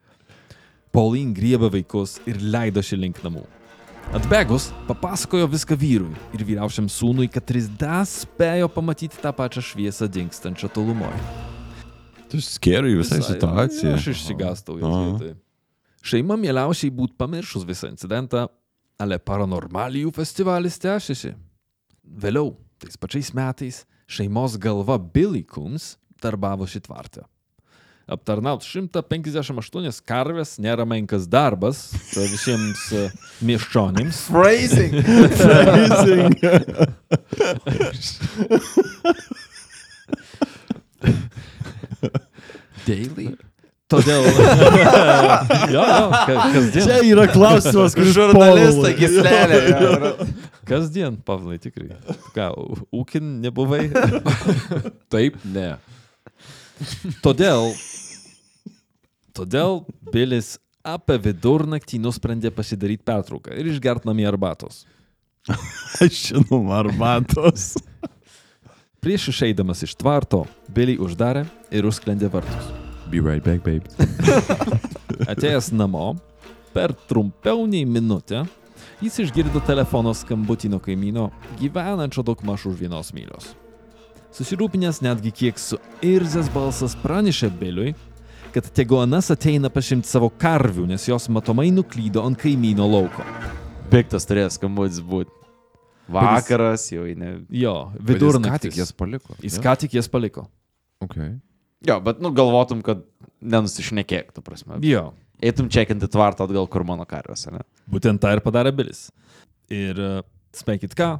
[LAUGHS] Pauline griebė vaikus ir leidosi link namų. Atbegus papasakojo viską vyrui ir vyriausiam sūnui, kad tris dar spėjo pamatyti tą pačią šviesą dingstančią tolumoje.
Tu skėrai visą situaciją.
Aš išsigastau
Aha.
vietoj. Šeima mieliausiai būtų pamiršus visą incidentą, ale paranormalijų festivalis tęsiasi. Vėliau, tais pačiais metais, šeimos galva Billy Coombs darbavosi tvarte. Aptarnaut 158 karves nėra menkas darbas, tai visiems e, miesčionims. [LAUGHS]
Phrasing.
Daily.
Todėl. [LAUGHS] jo, jo, ka- kasdien.
Čia yra klausimas, kuris
Žurnalistą
Povilui-
gislelė.
Kasdien, Pavlai, tikrai. Ką, ūkin nebuvai? [LAUGHS]
Taip, ne.
Todėl. Todėl Bilis apie vidurnaktį nusprendė pasidaryti pertrauką ir išgert namie arbatos. [LAUGHS]
Aš žinau, arbatos. [LAUGHS]
Prieš išeidamas iš tvarto, Billy uždarė ir užsklendė vartus.
Be right back, babe. [LAUGHS]
Atėjęs namo, per trumpiau nei minutę, jis išgirdo telefono skambutį nuo kaimyno, gyvenančio daug maž už vienos mylios. Susirūpinęs netgi kiek suirzęs balsas pranešė Biliui, kad tegu anas ateina pašimti savo karvių, nes jos matomai nuklydo ant kaimyno lauko.
Piktas turės skambutis būti. Vakaras jau ne.
Jo,
Ką
vidurnaktis.
tik jas paliko.
Jis ką tik jas paliko.
Okay.
Jo, bet nu galvotum, kad nenusišnekėk, tu prasme.
Jo,
Eitum čekinti tvartą atgal, kur mano karvės, ne?
būtent tą ir padarė Bilis. Ir e, spėkit ką,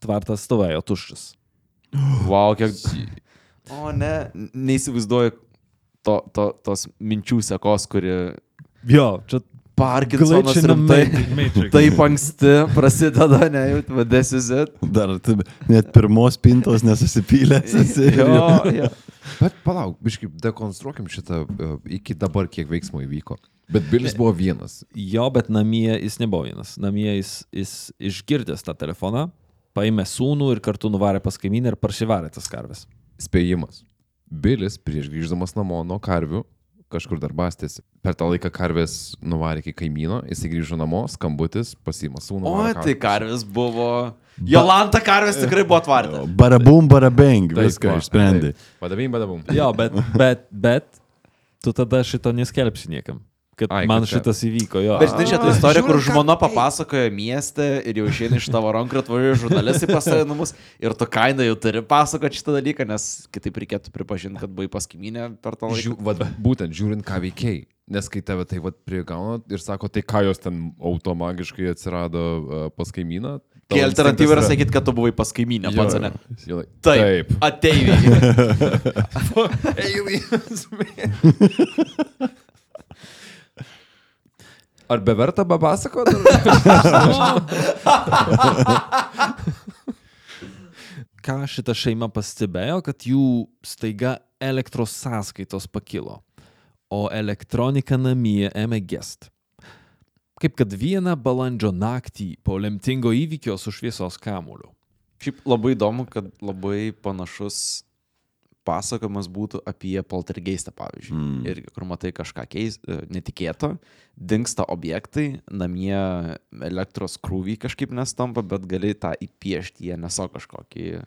tvartas stovėjo tuščias.
Wow, kiek... O ne, neįsivaizduoju to, to, tos minčių sekos, kuri...
Jo, čia
Parkinsonas rimtai. Taip anksti prasideda, ne, jau vadėsiu
Dar tu net pirmos pintos nesusipylęs. esi.
Jo, jo.
Bet palauk, biškai, dekonstruokim šitą uh, iki dabar, kiek veiksmų įvyko. Bet Bilis buvo vienas.
Jo, bet namie jis nebuvo vienas. Namie jis, jis išgirdęs tą telefoną, paėmė sūnų ir kartu nuvarė pas kaimynę ir paršivarė tas karves.
Spėjimas. Bilis prieš grįždamas namo nuo karvių kažkur dar bastėsi. Per tą laiką karvės nuvarė iki kaimyno, jis grįžo namo, skambutis, pasima sūnų.
O, tai karvės buvo... Jolanta karvės tikrai buvo atvarta.
Barabum, barabeng,
Taip,
viską išsprendė.
Badabim, badabum.
Jo, bet, bet, bet tu tada šito neskelbsi niekam. Kad
Ai,
man
kad čia-
šitas įvyko, jo.
Bet žinai, čia ta
A,
istorija, kur žmona papasakojo mieste ir jau išeina iš tavo rankų ir atvažiuoja žurnalistai pas tave namus ir tu kaina jau turi pasakoti šitą dalyką, nes kitaip reikėtų pripažinti, kad buvai pas kaimynę per tą laiką.
Žiū, vat, būtent žiūrint, ką veikiai. Nes kai tave tai vat prigauna ir sako, tai ką jos ten automagiškai atsirado uh, pas kaimyną.
Kai alternatyva yra sakyti, kad tu buvai pas kaimynę, pats ne.
Jo,
Taip. Ateiviai. [LAUGHS] [LAUGHS]
Ar beverta babasako? [LAUGHS]
Ką šita šeima pastebėjo, kad jų staiga elektros sąskaitos pakilo, o elektronika namie ėmė gest. Kaip kad vieną balandžio naktį po lemtingo įvykio su šviesos kamuoliu.
Šiaip labai įdomu, kad labai panašus pasakojimas būtų apie poltergeistą, pavyzdžiui. Mm. Ir kur matai kažką keis, e, netikėto, dinksta objektai, namie elektros krūvį kažkaip nestampa, bet gali tą įpiešti, jie neso kažkokį uh,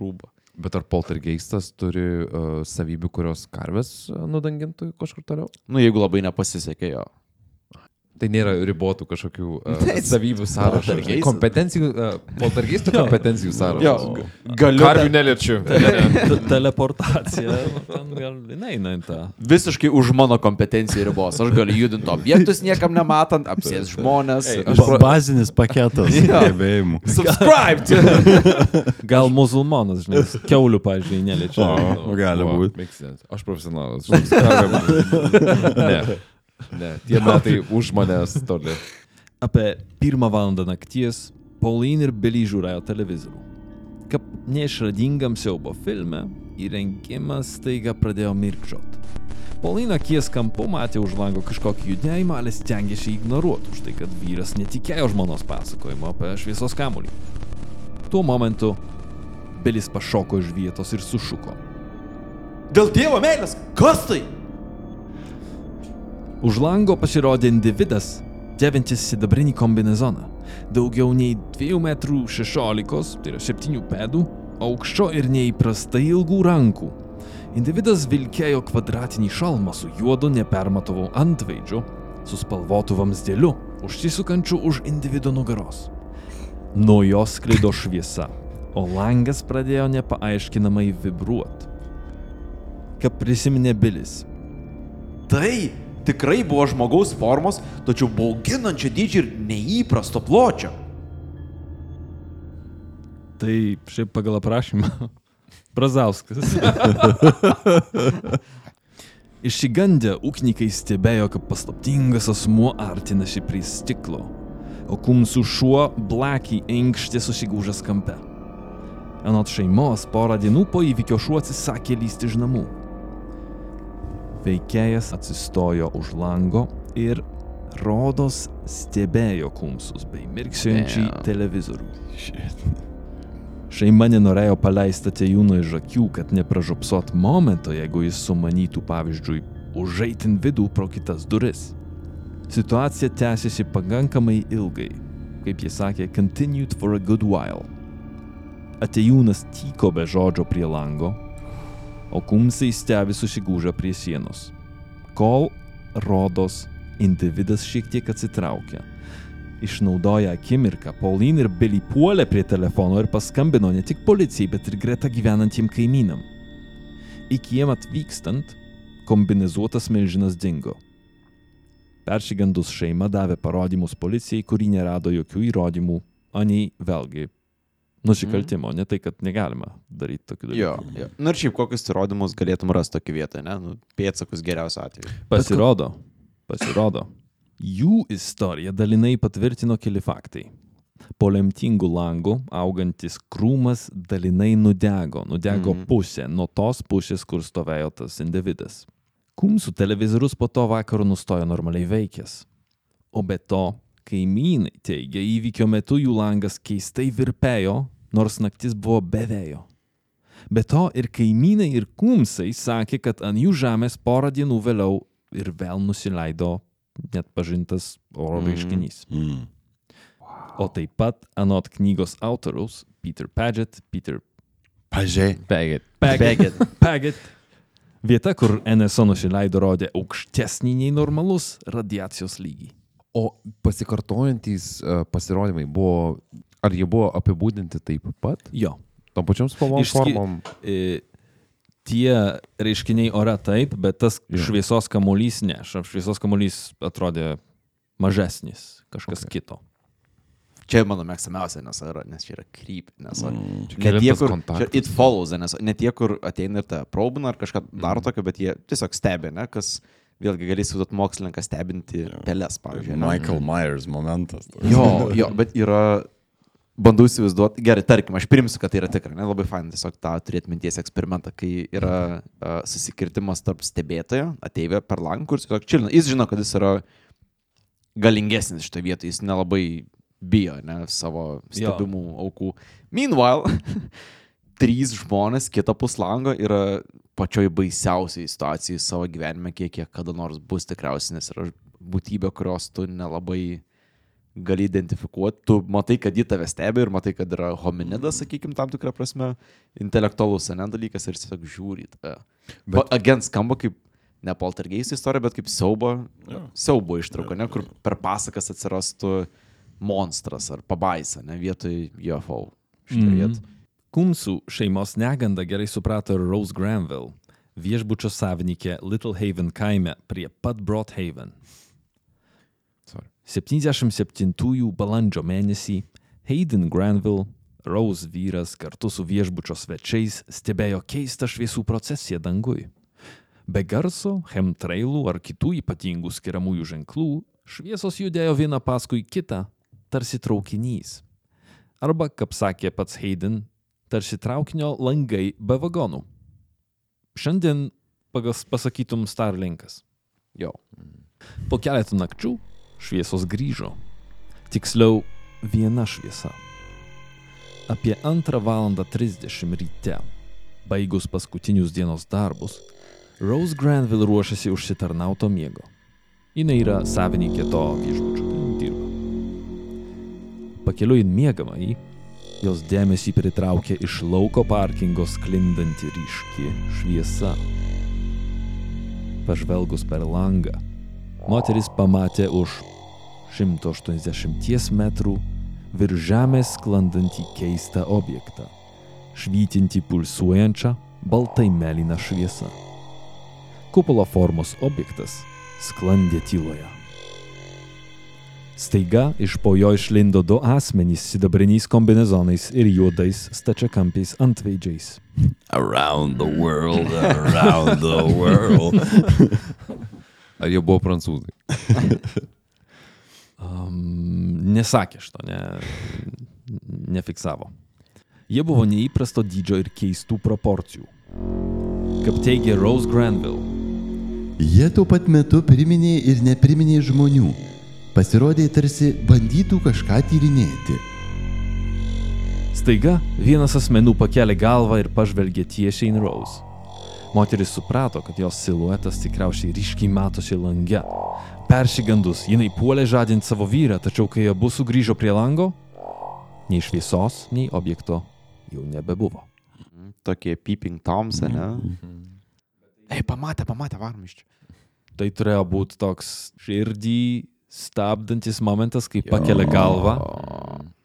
rūbą.
Bet ar poltergeistas turi uh, savybių, kurios karvės nudangintų kažkur toliau?
Nu, jeigu labai nepasisekė jo.
Tai nėra ribotų kažkokių [LAUGHS] uh, savybių sąrašo.
Poltergeistas.
Kompetencijų, uh, poltergeistų [LAUGHS] kompetencijų sąrašo.
Jo, galiu.
Karvių neliečiu. [LAUGHS]
Te- Teleportacija. nu, ten gal neina į tą.
Visiškai už mano kompetencijų ribos. Aš galiu judinti objektus niekam nematant, apsės žmonės.
Ei,
Aš
Ba bazinis paketas gebėjimų.
Subscribe! to-
Gal musulmonas, žinai, keulių, pažiūrėjau, neliečia.
O, gali
Va,
būti.
makes sense. Aš profesionalas. Žinai, ne. Ne, tie metai už manęs toli.
Apie pirmą valandą nakties Pauline ir Billy žiūrėjo televizorių. Kaip neišradingam siaubo filme, įrengimas staiga pradėjo mirkčiot. Paulina akies kampu matė už lango kažkokį judėjimą, ale stengiasi ignoruoti už tai, kad vyras netikėjo žmonos pasakojimo apie šviesos kamuolį. Tuo momentu Bilis pašoko iš vietos ir sušuko.
Dėl Dievo meilės, kas tai?
Už lango pasirodė individas, dėvintis sidabrinį kombinezoną. Daugiau nei 2,16 m, tai yra 7 pėdų, aukščio ir neįprastai ilgų rankų. Individas vilkėjo kvadratinį šalmą su juodu nepermatovu antveidžiu, su spalvotu vamzdėliu, užsisukančiu už individo nugaros. Nuo jos sklido šviesa, o langas pradėjo nepaaiškinamai vibruoti. Kaip prisiminė Bilis.
Tai tikrai buvo žmogaus formos, tačiau bauginančio dydžio ir neįprasto pločio.
Tai šiaip pagal aprašymą. [LAUGHS] Brazauskas. [LAUGHS] Išsigandę ūkininkai stebėjo, kaip paslaptingas asmuo artinasi prie stiklo, o kumsų šuo blakiai enkštė susigūžęs kampe. Anot šeimos, porą dienų po įvykio šuo atsisakė lysti iš namų. Veikėjas atsistojo už lango ir rodos stebėjo kumsus bei mirksiojančiai
Damn.
televizorių. Šeima nenorėjo paleisti atejūno iš akių, kad nepražopsot momento, jeigu jis sumanytų, pavyzdžiui, užeitin vidų pro kitas duris. Situacija tęsiasi pakankamai ilgai, kaip jis sakė, continued for a good while. Atejūnas tyko be žodžio prie lango, o kumsai stebi susigūžę prie sienos. Kol, rodos, individas šiek tiek atsitraukia. Išnaudoja akimirką, Paulin ir Billy puolė prie telefono ir paskambino ne tik policijai, bet ir greta gyvenantiem kaimynam. Iki jiem atvykstant, kombinizuotas milžinas dingo. Peršygandus šeima davė parodymus policijai, kuri nerado jokių įrodymų, anei vėlgi nusikaltimo, ne tai, kad negalima daryti tokių dalykų.
Jo, jo. Na ir šiaip kokius įrodymus galėtum rasti tokį vietą, ne? Nu, pėtsakus geriausiu atveju.
Pasirodo, pasirodo. Jų istoriją dalinai patvirtino keli faktai. Po lemtingų langų augantis krūmas dalinai nudego, nudego mm. pusė nuo tos pusės, kur stovėjo tas individas. Kumsų televizorius po to vakaro nustojo normaliai veikęs. O be to, kaimynai teigia, įvykio metu jų langas keistai virpėjo, nors naktis buvo be vėjo. Be to ir kaimynai ir kumsai sakė, kad ant jų žemės porą dienų vėliau ir vėl nusileido net pažintas oro reiškinys.
Mm.
O taip pat anot knygos autoriaus Peter Paget, Peter
Pažiai.
Begit.
Paget, [LAUGHS] Paget, vieta, kur NSO nusileido, rodė aukštesnį nei normalus radiacijos lygį.
O pasikartojantys uh, pasirodymai buvo, ar jie buvo apibūdinti taip pat?
Jo.
Tom pačiom spalvom
Išski-
formom?
E, tie reiškiniai ore taip, bet tas
Jo.
šviesos kamuolys ne. Šviesos kamuolys atrodė mažesnis, kažkas okay. kito.
Čia mano mėgstamiausia NSA, nes čia yra kryp, nes mm. ne tie, kur, čia it follows, nes ne tie, kur ateina ir tą probina ar kažką daro tokio, bet jie tiesiog stebi, ne, kas vėlgi galės įsivaizduoti mokslininką stebinti pelės, pavyzdžiui. ne?
Michael Myers momentas.
Jo, [LAUGHS] jo, bet yra, bandau įsivaizduoti, gerai, tarkim, aš primsiu, kad tai yra tikra, ne, labai fain tiesiog tą turėti minties eksperimentą, kai yra uh, susikirtimas tarp stebėtojo, ateivė per langą, kuris tiesiog čilina, jis žino, kad jis yra galingesnis šitoje vietoje, jis nelabai bijo, ne, savo stebimų aukų. Meanwhile, [LAUGHS] trys žmonės kitą puslango yra pačioj baisiausiai situacijai savo gyvenime, kiek jie kada nors bus tikriausiai, nes yra būtybė, kurios tu nelabai gali identifikuoti. Tu matai, kad jį tave stebi ir matai, kad yra hominidas, sakykime, tam tikrą prasme, intelektualus, ne dalykas ir tiesiog žiūri. Bet agent skamba kaip ne poltergeist istorija, bet kaip siaubo, siaubo ištrauka, ne, kur per pasakas atsirastų monstras ar pabaisa, ne vietoj UFO. Šitą
Mhm.
vietą.
Kumsų šeimos negandą gerai suprato ir Rose Granville, viešbučio savininkė Little Haven kaime prie pat Broadhaven.
Sorry.
77 balandžio mėnesį Hayden Granville, Rose vyras kartu su viešbučio svečiais stebėjo keistą šviesų procesiją dangui. Be garso, chemtrailų ar kitų ypatingų skiriamųjų ženklų, šviesos judėjo viena paskui kitą, tarsi traukinys. Arba, kaip sakė pats Hayden, tarsi traukinio langai be vagonų. Šiandien pagas pasakytum Starlinkas.
Jo.
Po keletų nakčių šviesos grįžo. Tiksliau, viena šviesa. Apie 2 val. 30 ryte, baigus paskutinius dienos darbus, Rose Granville ruošiasi užsitarnauto miego. Jis yra savininkė to viešbučio, ten dirba. Pakeliui į miegamąjį, jos dėmesį pritraukė iš lauko parkingo sklindanti ryški šviesa. Pažvelgus per langą, moteris pamatė už 180 metrų virš žemės sklandantį keistą objektą, švytinti pulsuojančią baltai mėlyną šviesą. Kupolo formos objektas sklandė tyloje. Staiga iš po jo išlindo du asmenys sidabriniais kombinezonais ir juodais stačiakampiais antveidžiais.
Around the world, around the world. [LAUGHS]
Ar jie buvo prancūzai? [LAUGHS]
Um, nesakė šito, ne, nefiksavo. Jie buvo neįprasto dydžio ir keistų proporcijų. Kaip teigia Rose Granville,
Jie tuo pat metu priminė ir nepriminė žmonių. Pasirodė tarsi bandytų kažką tyrinėti.
Staiga vienas asmenų pakelė galvą ir pažvelgė tiesiai į Rose. Moteris suprato, kad jos siluetas tikriausiai ryškiai matosi lange. Persigandus, jinai puolė žadinti savo vyrą, tačiau kai abu sugrįžo prie lango, nei šviesos, nei objekto jau nebebuvo.
Tokie peeping toms, ne? Ei, pamatė, pamatė, varom iš čia.
Tai turėjo būti toks širdį stabdantis momentas, kai pakelia galvą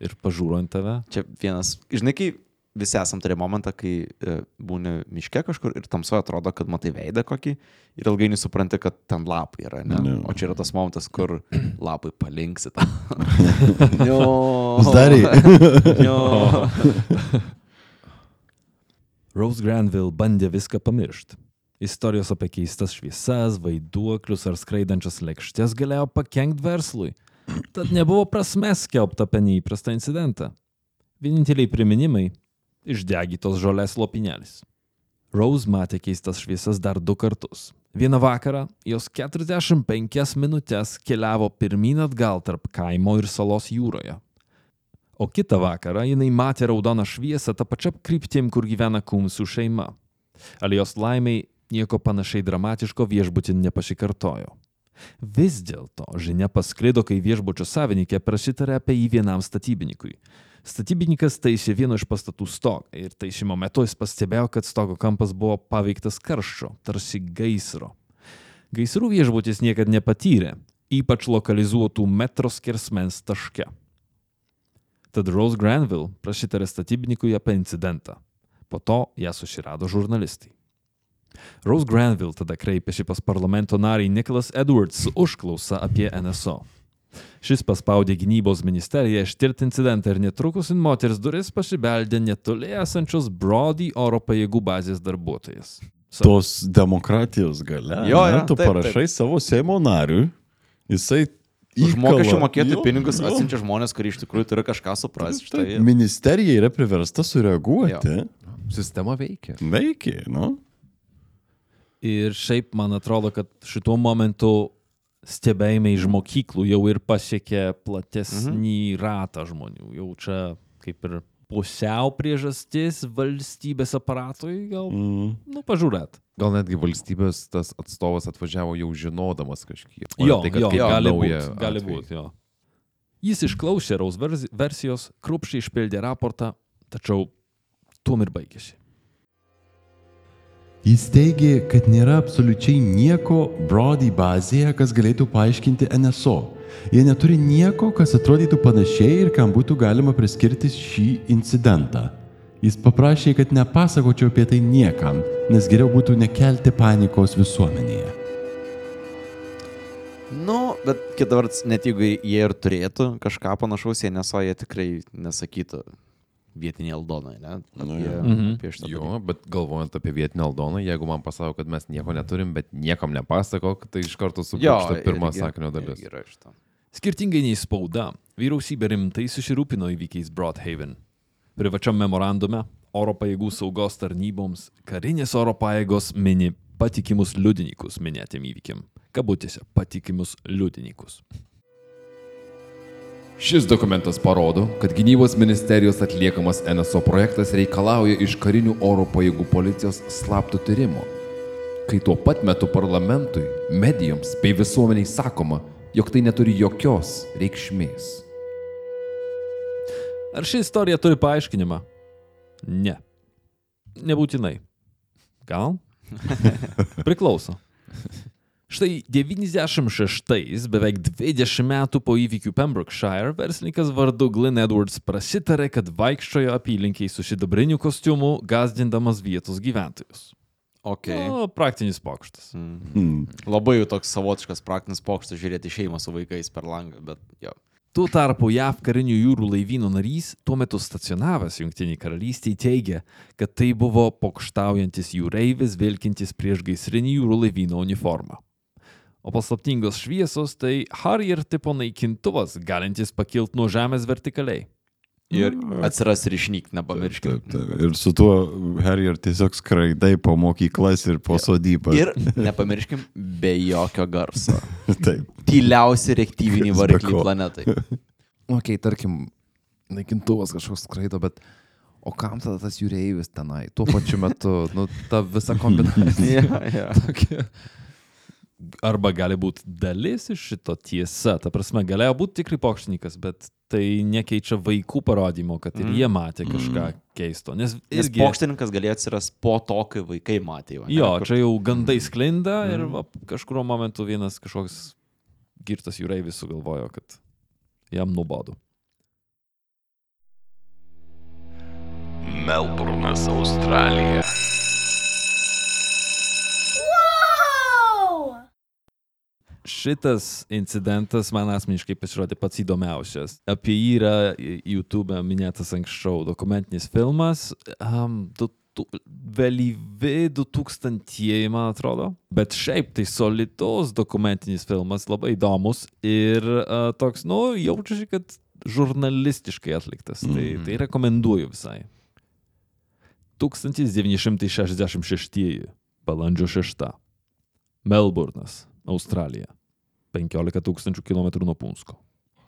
ir pažiūro ant tave.
Čia vienas, žinai, kai visi esam turėję momentą, kai e, būni miške kažkur ir tamsoje atrodo, kad matai veidą kokį ir ilgainiui supranti, kad ten lapai yra, ne?
Ne.
O čia yra tas momentas, kur lapai palinksi tą. [LAUGHS] jo.
Uždarė. [LAUGHS]
Jo.
Rose Granville bandė viską pamiršti. Istorijos apie keistas šviesas, vaiduoklius ar skraidančias lėkštės galėjo pakengti verslui. Tad nebuvo prasmės skelbti apie neįprastą incidentą. Vieninteliai priminimai - išdegytos žolės lopinelis. Rose matė keistas šviesas dar du kartus. Vieną vakarą jos 45 minutės keliavo pirmyn atgal tarp kaimo ir salos jūroje. O kitą vakarą jinai matė raudoną šviesą tą pačią kryptim, kur gyvena kumsų šeima. Alijos laimiai nieko panašiai dramatiško viešbutin nepasikartojo. Vis dėlto žinia pasklido, kai viešbučio savininkė prasitarė apie jį vienam statybininkui. Statybininkas taisė vieno iš pastatų stogą ir taisymo metu jis pastebėjo, kad stogo kampas buvo paveiktas karščio, tarsi gaisro. Gaisrų viešbutis niekada nepatyrė, ypač lokalizuotų metro skersmens taške. Tad Rose Granville prasitarė statybininkui apie incidentą. Po to ją susirado žurnalistai. Rose Granville tada kreipėsi pas parlamento narį Nicholas Edwards su užklausa apie NSO. Šis paspaudė gynybos ministeriją ištirti incidentą ir netrukus į moters duris pasibeldė netoli esančios Brody oro pajėgų bazės darbuotojas.
Tos demokratijos gale.
Jo,
ne,
jo,
tu
taip,
parašai savo Seimo nariui, jisai
Už mokesčių mokėtojų
Jo,
pinigus
jo.
atsiunčia žmonės, kurie iš tikrųjų turi kažką suprasti.
Taip,
Štai.
ministerija yra priversta sureaguoti.
Sistema veikia.
Veikia, nu.
Ir šiaip man atrodo, kad šituo momentu stebėjimai iš mokyklų jau ir pasiekė platesnį mhm. ratą žmonių. Jau čia kaip ir pusiau priežastis valstybės aparatui, gal,
Mm.
nu, pažiūrėt.
Gal netgi valstybės tas atstovas atvažiavo jau žinodamas kažkiek. o
Jo,
tai, kad
jo,
kaip
gali būti, gali būti, jo. Jis išklausė Raus versijos, krupšiai išpildė raportą, tačiau tuom ir baigėsi.
Jis teigė, kad nėra absoliučiai nieko Brody bazėje, kas galėtų paaiškinti NSO. Jie neturi nieko, kas atrodytų panašiai ir kam būtų galima priskirti šį incidentą. Jis paprašė, kad nepasakočiau apie tai niekam, nes geriau būtų nekelti panikos visuomenėje.
Nu, bet kita vertus, net jeigu jie ir turėtų kažką panašaus, jie neso, jie tikrai nesakytų vietiniai aldonai, ne? Apie,
Mhm.
apie šitą
Jo, bet galvojant apie vietinę Aldoną, jeigu man pasako, kad mes nieko neturim, bet niekam nepasako, tai iš karto sugrįžta pirmą sakinio dalis.
irgi yra šito.
Skirtingai nei spauda, vyriausybė rimtai susirūpino įvykiais Broadhaven. Privačiam memorandume oro pajėgų saugos tarnyboms karinės oro pajėgos mini patikimus liudininkus minėtėm įvykiam. Kabutėse patikimus liudininkus.
Šis dokumentas parodo, kad gynybos ministerijos atliekamas NSO projektas reikalauja iš karinių oro pajėgų policijos slapto tyrimo, kai tuo pat metu parlamentui, medijoms bei visuomeniai sakoma, jog tai neturi jokios reikšmės.
Ar ši istorija turi paaiškinimą? Ne. Nebūtinai. Gal? [LAUGHS] Priklauso. Štai 96-ais, beveik 20 metų po įvykių Pembrokeshire, verslininkas vardu Glenn Edwards prasitarė, kad vaikščiojo apylinkiai su šidabriniu kostiumu, gazdindamas vietos gyventojus.
Okay.
O, praktinis pokštas.
Mm.
Labai jau toks savotiškas praktinis pokštas žiūrėti šeimą su vaikais per langą, bet jo.
Tuo tarpu JAV karinių jūrų laivyno narys, tuo metu stacionavęs Junktiniai karalystėje, teigia, kad tai buvo pokštaujantis jūreivis vilkintis prieš gaisrinį jūrų laivyno uniformą. O paslaptingos šviesos tai Harrier tipo naikintuvas, galintis pakilti nuo žemės vertikaliai.
Ir atsiras ir išnyk, nepamirškime.
Taip, taip. Ir su tuo Harrier tiesiog skraidai po mokyklas ir po sodybą.
Ir nepamirškim, be jokio garso. [LAUGHS]
Taip.
Tyliausi reaktyviniai varikliai planetai. [LAUGHS]
Ok, tarkim, naikintuvas kažkoks skraido, bet o kam tada tas jūreivis tenai? Tuo pačiu metu, nu, ta visa [LAUGHS] kombinacija.
ja, ja.
tokia.
Arba gali būti dalis iš šito tiesa. Ta prasme, galėjo būti tikrai pokštininkas, bet tai nekeičia vaikų parodymo, kad ir jie matė kažką keisto. Nes,
Nes
irgi-
pokštininkas galėjo atsirasti po to, kai vaikai matė jo. ne?
Jo,
Kur-
čia jau gandai sklinda ir va, kažkurio momentu vienas kažkoks girtas jūreivis sugalvojo, kad jam nuobodu.
Melburnas, Australija.
Šitas incidentas man asmeniškai pasirodė pats įdomiausias. Apie jį yra YouTube minėtas anksčiau dokumentinis filmas. Um, du, tu, vėlyvi 2000-ieji, man atrodo. Bet šiaip tai solidus dokumentinis filmas, labai įdomus ir uh, toks, nu, jaučiasi, kad žurnalistiškai atliktas. Mm. Tai, tai rekomenduoju visai. 1966 balandžio 6. Melburnas, Australija. 15 tūkstančių kilometrų nuo Punsko.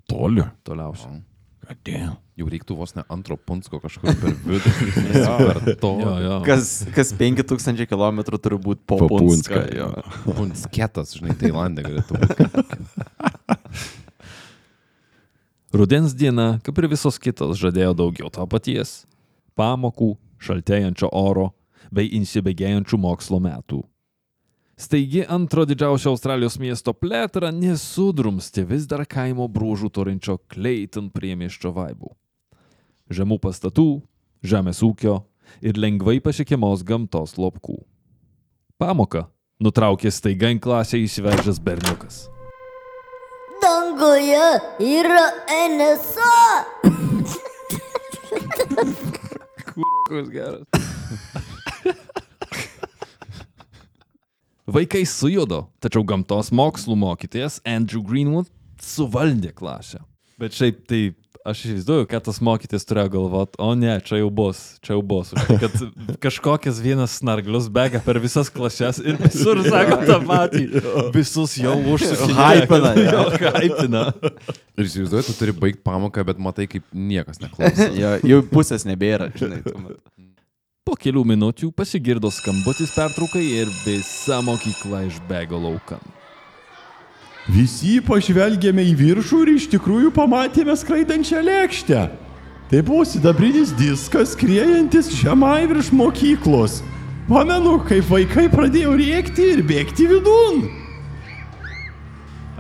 Toli.
Toliausiai.
Atėjo.
Jau reiktų vos ne antro punsko kažkur per vidurį. [LAUGHS] per to.
Jo, jo.
Kas, kas 5000 km turi būti po,
Po
Punską. Jo.
Punsketas, žinai, Tailandė galėtų būti. [LAUGHS]
Rudens diena, kaip ir visos kitos, žadėjo daugiau to paties. Pamokų, šaltėjančio oro bei įsibėgėjančių mokslo metų. Staigi antro didžiausio Australijos miesto plėtra nesudrumsti vis dar kaimo brūžų turinčio Clayton priemieščio vaibų. Žemų pastatų, žemės ūkio ir lengvai pasiekiamos gamtos lopkų. Pamoką nutraukė staiga į klasę įsivežęs berniukas.
Danguje yra NSA.
Koks [LAUGHS] geras. Vaikai sujudo, tačiau gamtos mokslų mokytojas Andrew Greenwood suvaldė klasę. Bet šiaip tai aš įsivaizduoju, kad tas mokytis turėjo galvot, o ne, čia jau bus, čia jau bus. Tai, Kad [LAUGHS] kažkokias vienas snarglius bėga per visas klases ir visur [LAUGHS] sako tą patį. Visus jau [LAUGHS] užsukinėja.
Hypina, jo.
Hypina.
Ir įsivaizduoju, tu turi baigti pamoką, bet matai, kaip niekas neklauso.
Jo, jau pusės nebėra, žinai. tuo metu.
Po kelių minučių pasigirdo skambutis pertraukai ir visa mokykla išbėgo laukan.
Visi pažvelgėme į viršų ir iš tikrųjų pamatėme skraidančią lėkštę. Tai buvo sidabrinis diskas, skriejantis žemai virš mokyklos. Pamenu, kaip vaikai pradėjo rėkti ir bėgti vidun.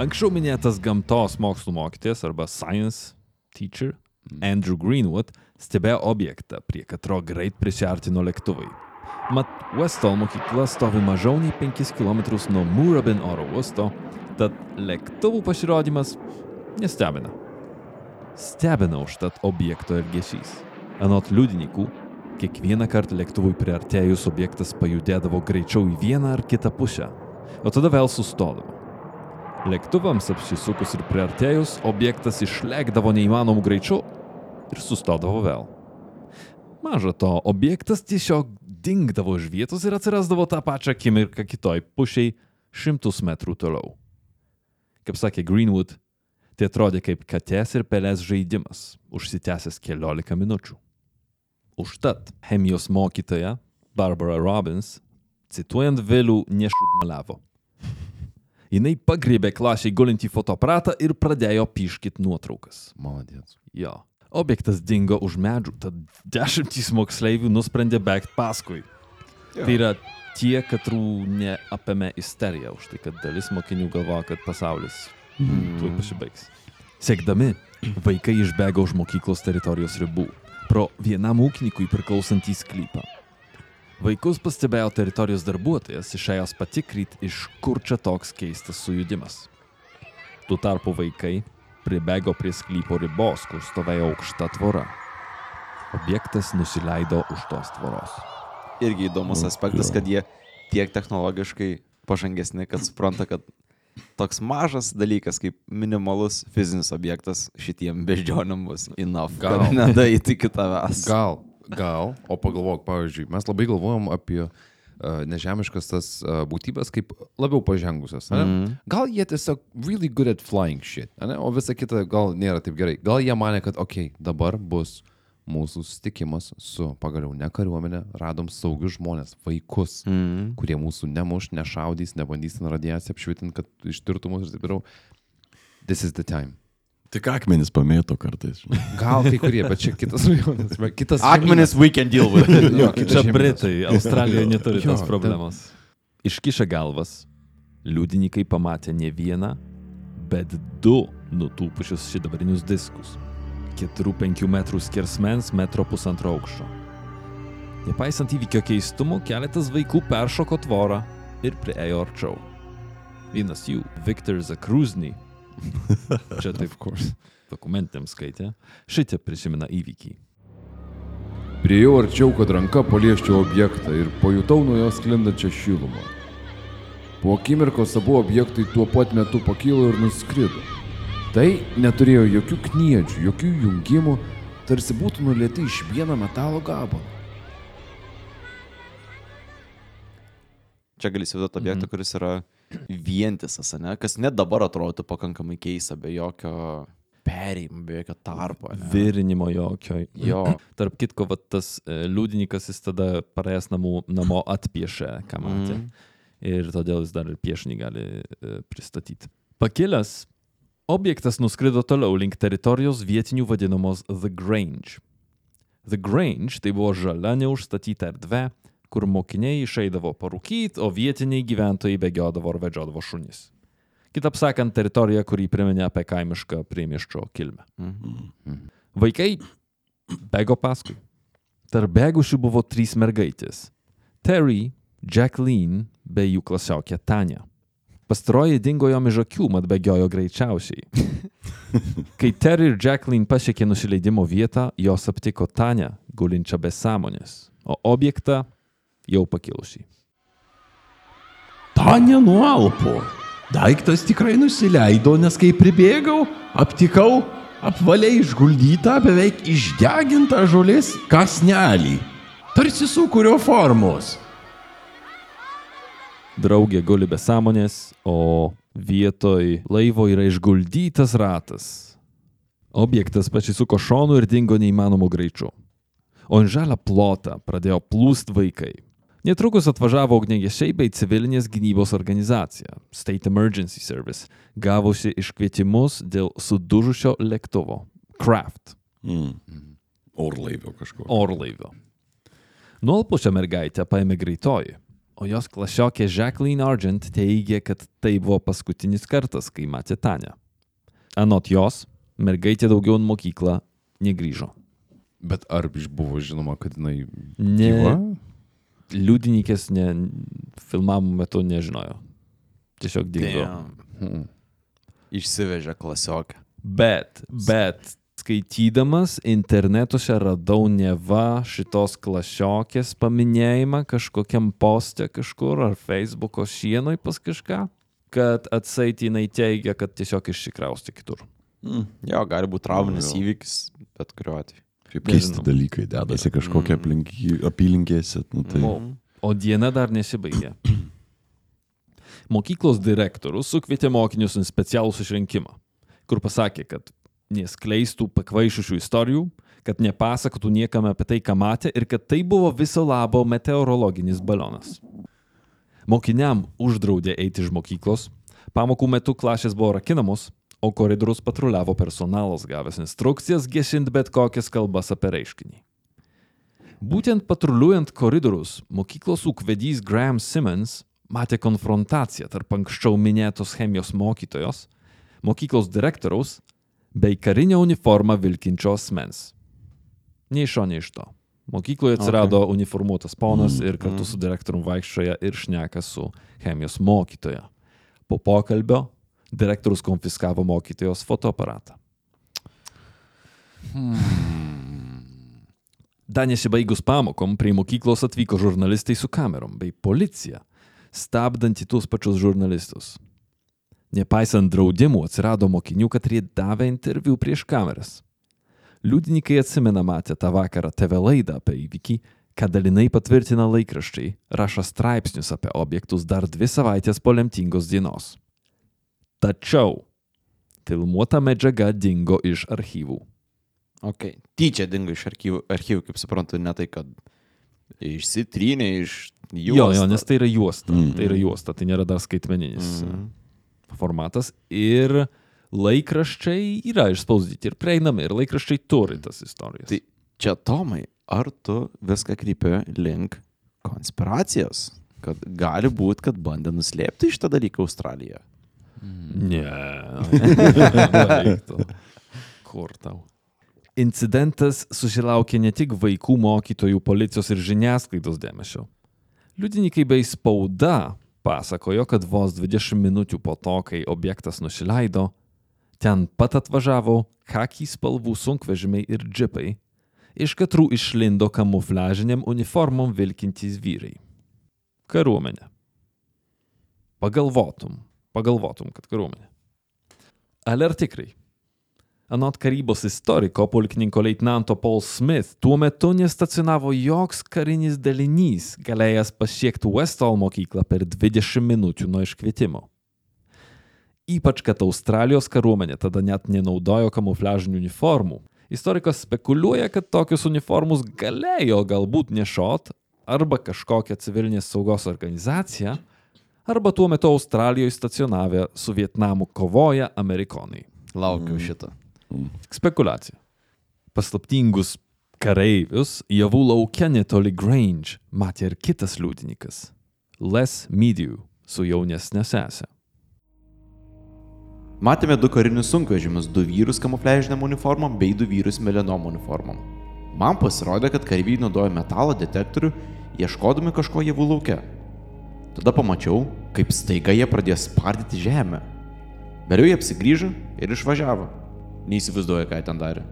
Anksčiau minėtas gamtos mokslų mokytojas arba science teacher Andrew Greenwood stebėjo objektą, prie katro greit prisiartino lėktuvai. Mat, Westall mokykla stovi mažiau nei 5 km nuo Moorabbin oro uosto, tad lėktuvų pasirodymas nestebina. Stebina užtat objekto elgesys. Anot liudininkų, kiekvieną kartą lėktuvui priartėjus objektas pajudėdavo greičiau į vieną ar kitą pusę, o tada vėl sustodavo. Lėktuvams apsisukus ir priartėjus, objektas išlėkdavo neįmanomų greičių ir sustodavo vėl. Maža to, objektas tiesiog dingdavo iš vietos ir atsirasdavo tą pačią akimirką kitoj pušiai šimtus metrų toliau. Kaip sakė Greenwood, tai atrodė kaip katės ir pelės žaidimas, užsitęsęs keliolika minučių. Užtat chemijos mokytoja Barbara Robbins, cituojant vėliau, nešudmaliavo. Jinai pagrėbė klasiai gulintį fotoaparatą ir pradėjo piškit nuotraukas.
Maladėts.
Jo. Objektas dingo už medžių, tad dešimtys moksleivių nusprendė bėgti paskui. Tai yra tie, katrų neapėmė isterija už tai, kad dalis mokinių galvoja, kad pasaulis tuoj pasibaigs. Siekdami, vaikai išbėgo už mokyklos teritorijos ribų, pro vienam ūkininkui priklausantį sklypą. Vaikus pastebėjo teritorijos darbuotojas, išėjęs patikrinti, iš kur čia toks keistas sujudimas. Tuo tarpu vaikai pribėgo prie sklypo ribos, kur stovėjo aukšta tvora. Objektas nusileido už tos tvoros.
Irgi įdomus aspektas, kad jie tiek technologiškai pažangesni, kad supranta, kad toks mažas dalykas kaip minimalus fizinis objektas šitiem beždžioniam bus enough.
Gal.
Nedaiti iki tavęs.
Gal, gal, o pagalvok, pavyzdžiui, mes labai galvojam apie uh, nežemiškas tas būtybės kaip labiau pažengusias. Mm.
Mhm.
Gal jie tiesiog really good at flying shit, ane? o visa kita gal nėra taip gerai. Gal jie mane, kad, okei, okay, dabar bus mūsų susitikimas su pagaliau ne kariuomenė, radom saugius žmonės, vaikus,
Mm.
kurie mūsų nemuš, nešaudys, nebandys ten radiaciją apšvitint, kad ištirtų mus ir taip toliau. This is the time.
Tik akmenis pamėto kartais. žinai.
Gal kai kurie, bet čia kitas rajonas. Kitas
Akmenis we can deal with. [LAUGHS]
Jo,
Čia
žemynas.
Britai, Australijoje neturi
Jo,
tos
ten-
problemos. Iškišę galvas, liudininkai pamatė ne vieną, bet du nutūpusius šidabrinius diskus. 4-5 metrų skersmens, metro pusantro aukščio. Nepaisant įvykio keistumo, keletas vaikų peršoko tvorą ir prieėjo arčiau. Vienas jų, Viktor Zakrūzny, [LAUGHS] čia taip dokumentėm skaitė, šitie prisimena įvykį.
Priejau arčiau, kad ranka palieščiau objektą ir pajutau nuo jos sklindančią šilumą. Po akimirkos abu objektai tuo pat metu pakilo ir nuskrido. Tai neturėjo jokių kniedžių, jokių jungimų, tarsi būtų nulėti iš vieno metalo gabalo.
Čia gali įsivaizduoti objektą,
Mhm.
kuris yra vientisas, ne? kas net dabar atrodo pakankamai keista, be jokio perėjimo, be jokio tarpo. ane?
Virinimo jokio.
Jo.
Tarp kitko, va, tas e, liudininkas jis tada parėjęs namų, namo atpiešė, ką matė.
Mhm.
Ir todėl jis dar ir piešinį gali e, pristatyti. Pakilęs, objektas nuskrido toliau link teritorijos vietinių vadinamos The Grange. The Grange tai buvo žalia neužstatyta erdvė, kur mokiniai išeidavo parūkyti, o vietiniai gyventojai bėgiodavo ar vedžiodavo šunis. Kitap sakant, teritorija, kurį priminė apie kaimišką priemiščio kilmę.
Mhm.
Vaikai bėgo paskui. Tarp bėgusių buvo trys mergaitės - Terry, Jacqueline bei jų klasiokė Tanya. Pastaroji dingo jom iš akių, mat bėgiojo greičiausiai. [LAUGHS] Kai Terry ir Jacqueline pasiekė nusileidimo vietą, jos aptiko Tanya gulinčią be sąmonės, o objektą jau pakilusį.
Ta nenualpo. Daiktas tikrai nusileido, nes kai pribėgau, aptikau apvaliai išguldytą, beveik išdegintą žolės kasnelį. Tarsi sukūrio formos.
Draugė guli be sąmonės, o vietoj laivo yra išguldytas ratas. Objektas pasisuko šonu ir dingo neįmanomu greičiu. O ant žalą plotą pradėjo plūst vaikai. Netrukus atvažiavo ugnegesiai bei civilinės gynybos organizacija State Emergency Service, gavusi iškvietimus dėl sudužusio lėktuvo Kraft
Mm. Orlaivio kažko.
orlaivio. Nuolpusią mergaitę paėmė greitoji, o jos klasiokė Jacqueline Argent teigė, kad tai buvo paskutinis kartas, kai matė Tanę. Anot jos, mergaitė daugiau į mokyklą negrįžo.
Bet ar buvo žinoma, kad jinai
Ne,
gyva?
Liudininkės ne, filmavimo metu nežinojo. Tiesiog dingo.
Damn. Išsivežė klasiokę.
Bet, bet skaitydamas internetuose radau neva šitos klasiokės paminėjimą kažkokiam postė kažkur ar Facebook'o šienoj pas kažką, kad atsait jinai teigia, kad tiesiog išsikrausti kitur.
Jo, gali būti trauminis įvykis, bet kuriuo atveju.
Šiaip keisti dalykai dedasi kažkokie aplink, apylinkėse. Nu, tai...
O, o diena dar nesibaigė. [CLEARS THROAT] Mokyklos direktorius sukvietė mokinius į specialų susirinkimą, kur pasakė, kad neskleistų pakvaišusių istorijų, kad nepasakotų niekam apie tai, ką matė ir kad tai buvo viso labo meteorologinis balionas. Mokiniam uždraudė eiti iš mokyklos, pamokų metu klasės buvo rakinamos, o koridorius patruliavo personalas gavęs instrukcijas gesint bet kokias kalbas apie reiškinį. Būtent patruliuojant koridorius, mokyklos ūkvedys Graham Simmons matė konfrontaciją tarp anksčiau minėtos chemijos mokytojos, mokyklos direktoriaus bei karinę uniformą vilkinčios mens. Nei iš šio, nei iš to. Mokykloje atsirado okay. uniformuotas ponas ir kartu su direktorium vaikščioja ir šneka su chemijos mokytoja. Po pokalbio direktorius konfiskavo mokytojos fotoaparatą. Dar nesibaigus pamokom, prie mokyklos atvyko žurnalistai su kamerom bei policija, stabdanti tuos pačius žurnalistus. Nepaisant draudimų, atsirado mokinių, kad jie davė interviu prieš kameras. Liudininkai atsimena matę tą vakarą TV laidą apie įvykį, kad dalinai patvirtina laikraščiai, rašo straipsnius apie objektus dar dvi savaitės po lemtingos dienos. Tačiau filmuota medžiaga dingo iš archyvų.
Ok. Tyčia dingo iš archyvų, archyvų kaip suprantu, ne tai, kad išsitrynė iš jų.
Jo, jo, nes tai yra juosta. Mm. Tai yra juosta, tai nėra dar skaitmeninis mm. formatas. Ir laikraščiai yra išspausdyti ir prieinami, ir laikraščiai turi tas istorijas.
Tai čia Tomai, ar tu viską kreipi link konspiracijos? Kad gali būti, kad bandė nuslėpti šitą dalyką Australijoje.
Ne. Kur tau? Incidentas susilaukė ne tik vaikų mokytojų, policijos ir žiniasklaidos dėmesio. Liudininkai bei spauda pasakojo, kad vos 20 minučių po to, kai objektas nusileido, ten pat atvažiavo hakį spalvų sunkvežimiai ir džipai, iš katrų išlindo kamufliažiniam uniformom vilkintys vyrai. Kariuomenė. Pagalvotum, pagalvotum, kad kariuomenė. Ale ar tikrai? Anot karybos istoriko pulkininko leitnanto Paul Smith, tuo metu nestacionavo joks karinis dalinys, galėjęs pasiekti Westall mokyklą per 20 minučių nuo iškvietimo. Ypač, kad Australijos kariuomenė tada net nenaudojo kamufliažinių uniformų. Istorikas spekuliuoja, kad tokius uniformus galėjo galbūt nešiot arba kažkokią civilinės saugos organizaciją, arba tuo metu Australijoje stacionavę su Vietnamu kovoja amerikonai.
Laukiu mm. šitą.
Tik spekulacija. Paslaptingus kareivius javų laukia netoli Grange matė ir kitas liudininkas - Les Mediu su jaunesnė sesė.
Matėme du karinius sunkvežimius, du vyrus kamufliažiniam uniformom bei du vyrus melenom uniformom. Man pasirodė, kad kareiviai naudojo metalo detektorių, ieškodami kažko javų laukia. Tada pamačiau, kaip staiga jie pradėjo spardyti žemę. Vėliau jie apsigrįžo ir išvažiavo. Neįsivaizduoju, ką jie ten darė.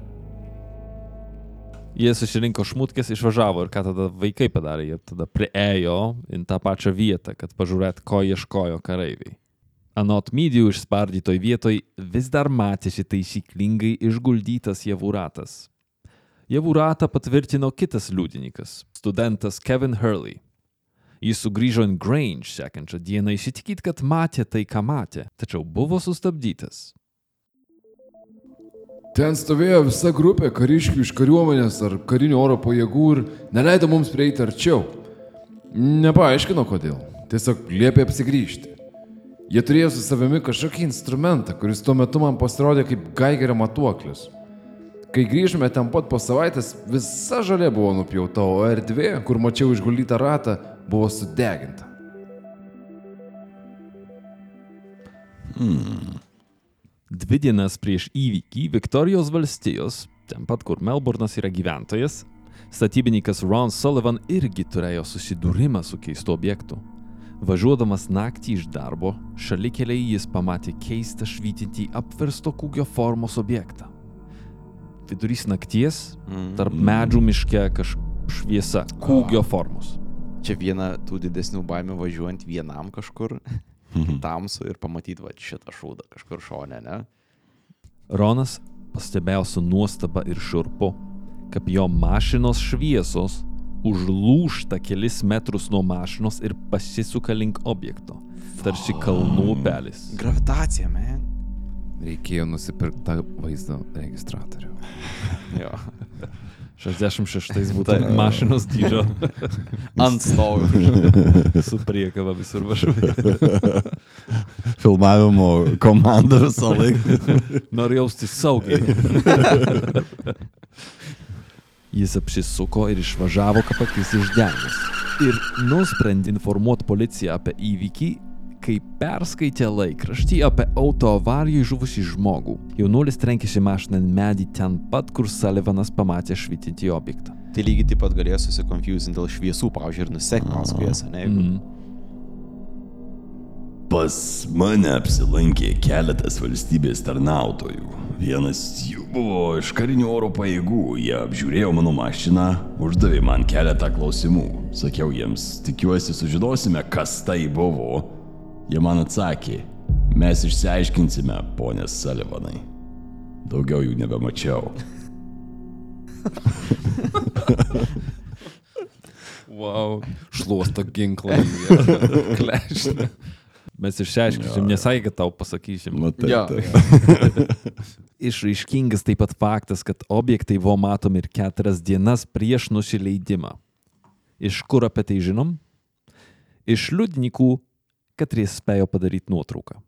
Jie susirinko šmutkės, išvažiavo ir ką tada vaikai padarė, jie tada prieėjo į tą pačią vietą, kad pažiūrėt, ko ieškojo kareiviai. Anot medijų išspardytoj vietoj vis dar matėsi taisyklingai išguldytas javų ratas. Javų ratą patvirtino kitas liudininkas - studentas Kevin Hurley. Jis sugrįžo į Grange sekančią dieną įsitikyt, kad matė tai, ką matė, tačiau buvo sustabdytas.
Ten stovėjo visa grupė kariškių iš kariuomenės ar karinių oro pajėgų ir neleido mums prieiti arčiau. Nepaaiškino kodėl. Tiesiog liepė apsigrįžti. Jie turėjo su savimi kažkokį instrumentą, kuris tuo metu man pasirodė kaip gaigerio matuoklis. Kai grįžome ten pat po savaitės, visa žalė buvo nupjauta, o erdvė, kur mačiau išguldytą ratą, buvo sudeginta.
Hmm. Dvi dienas prieš įvykį Viktorijos valstijos, ten pat kur Melburnas yra gyventojas, statybininkas Ron Sullivan irgi turėjo susidūrimą su keistu objektu. Važiuodamas naktį iš darbo, šalikeliai jis pamatė keistą švytintį apversto kūgio formos objektą. Vidurys nakties, tarp medžių miške kažkokia šviesa, kūgio formos.
Čia viena tų didesnių baimių važiuojant vienam kažkur tamsu ir pamatyti va šitą šūdą kažkur šone, ne?
Ronas pastebėjo su nuostaba ir šurpu, kaip jo mašinos šviesos užlūšta kelis metrus nuo mašinos ir pasisuka link objekto. Tarsi kalnų upelis.
Gravitacija, man.
Reikėjo nusipirkti tą vaizdo registratorių. [LAUGHS]
Jo.
66 [LAUGHS] būtų mašinos dydžio. [LAUGHS]
Ant stovo. [LAUGHS]
Su priekaba visur važiuoja.
filmavimo komanda visą laiką.
Noriu jaustis saugiai. Jis apsisuko ir išvažiavo kapakis iš degės. Ir nusprendė informuoti policiją apie įvykį, kai perskaitė laikraštį apie auto avarijoje žuvusį žmogų. Jaunuolis trenkėsi mašiną ant medį ten pat, kur Sullivanas pamatė švytintį objektą.
Tai lygiai taip pat galėjo susikonfusinti dėl šviesų, pavyzdžiui, ir nusekti paskui jas, ne? Jeigu...
Mm.
Pas mane apsilankė keletas valstybės tarnautojų. Vienas jų buvo iš karinių oro pajėgų. Jie apžiūrėjo mano mašiną, uždavė man keletą klausimų. Sakiau jiems, tikiuosi sužinosime, kas tai buvo. Jie man atsakė, mes išsiaiškinsime, ponės Salivanai. Daugiau jų nebemačiau.
Wow. Šluosto ginklą. Klešinė. Mes išsiaiškinsim, nesakė, kad tau pasakysim.
Nu, tai,
Jo.
tai. [LAUGHS]
Išraiškingas taip pat faktas, kad objektai buvo matomi ir keturias dienas prieš nusileidimą. Iš kur apie tai žinom? Iš liudininkų, kad jis spėjo padaryti nuotrauką.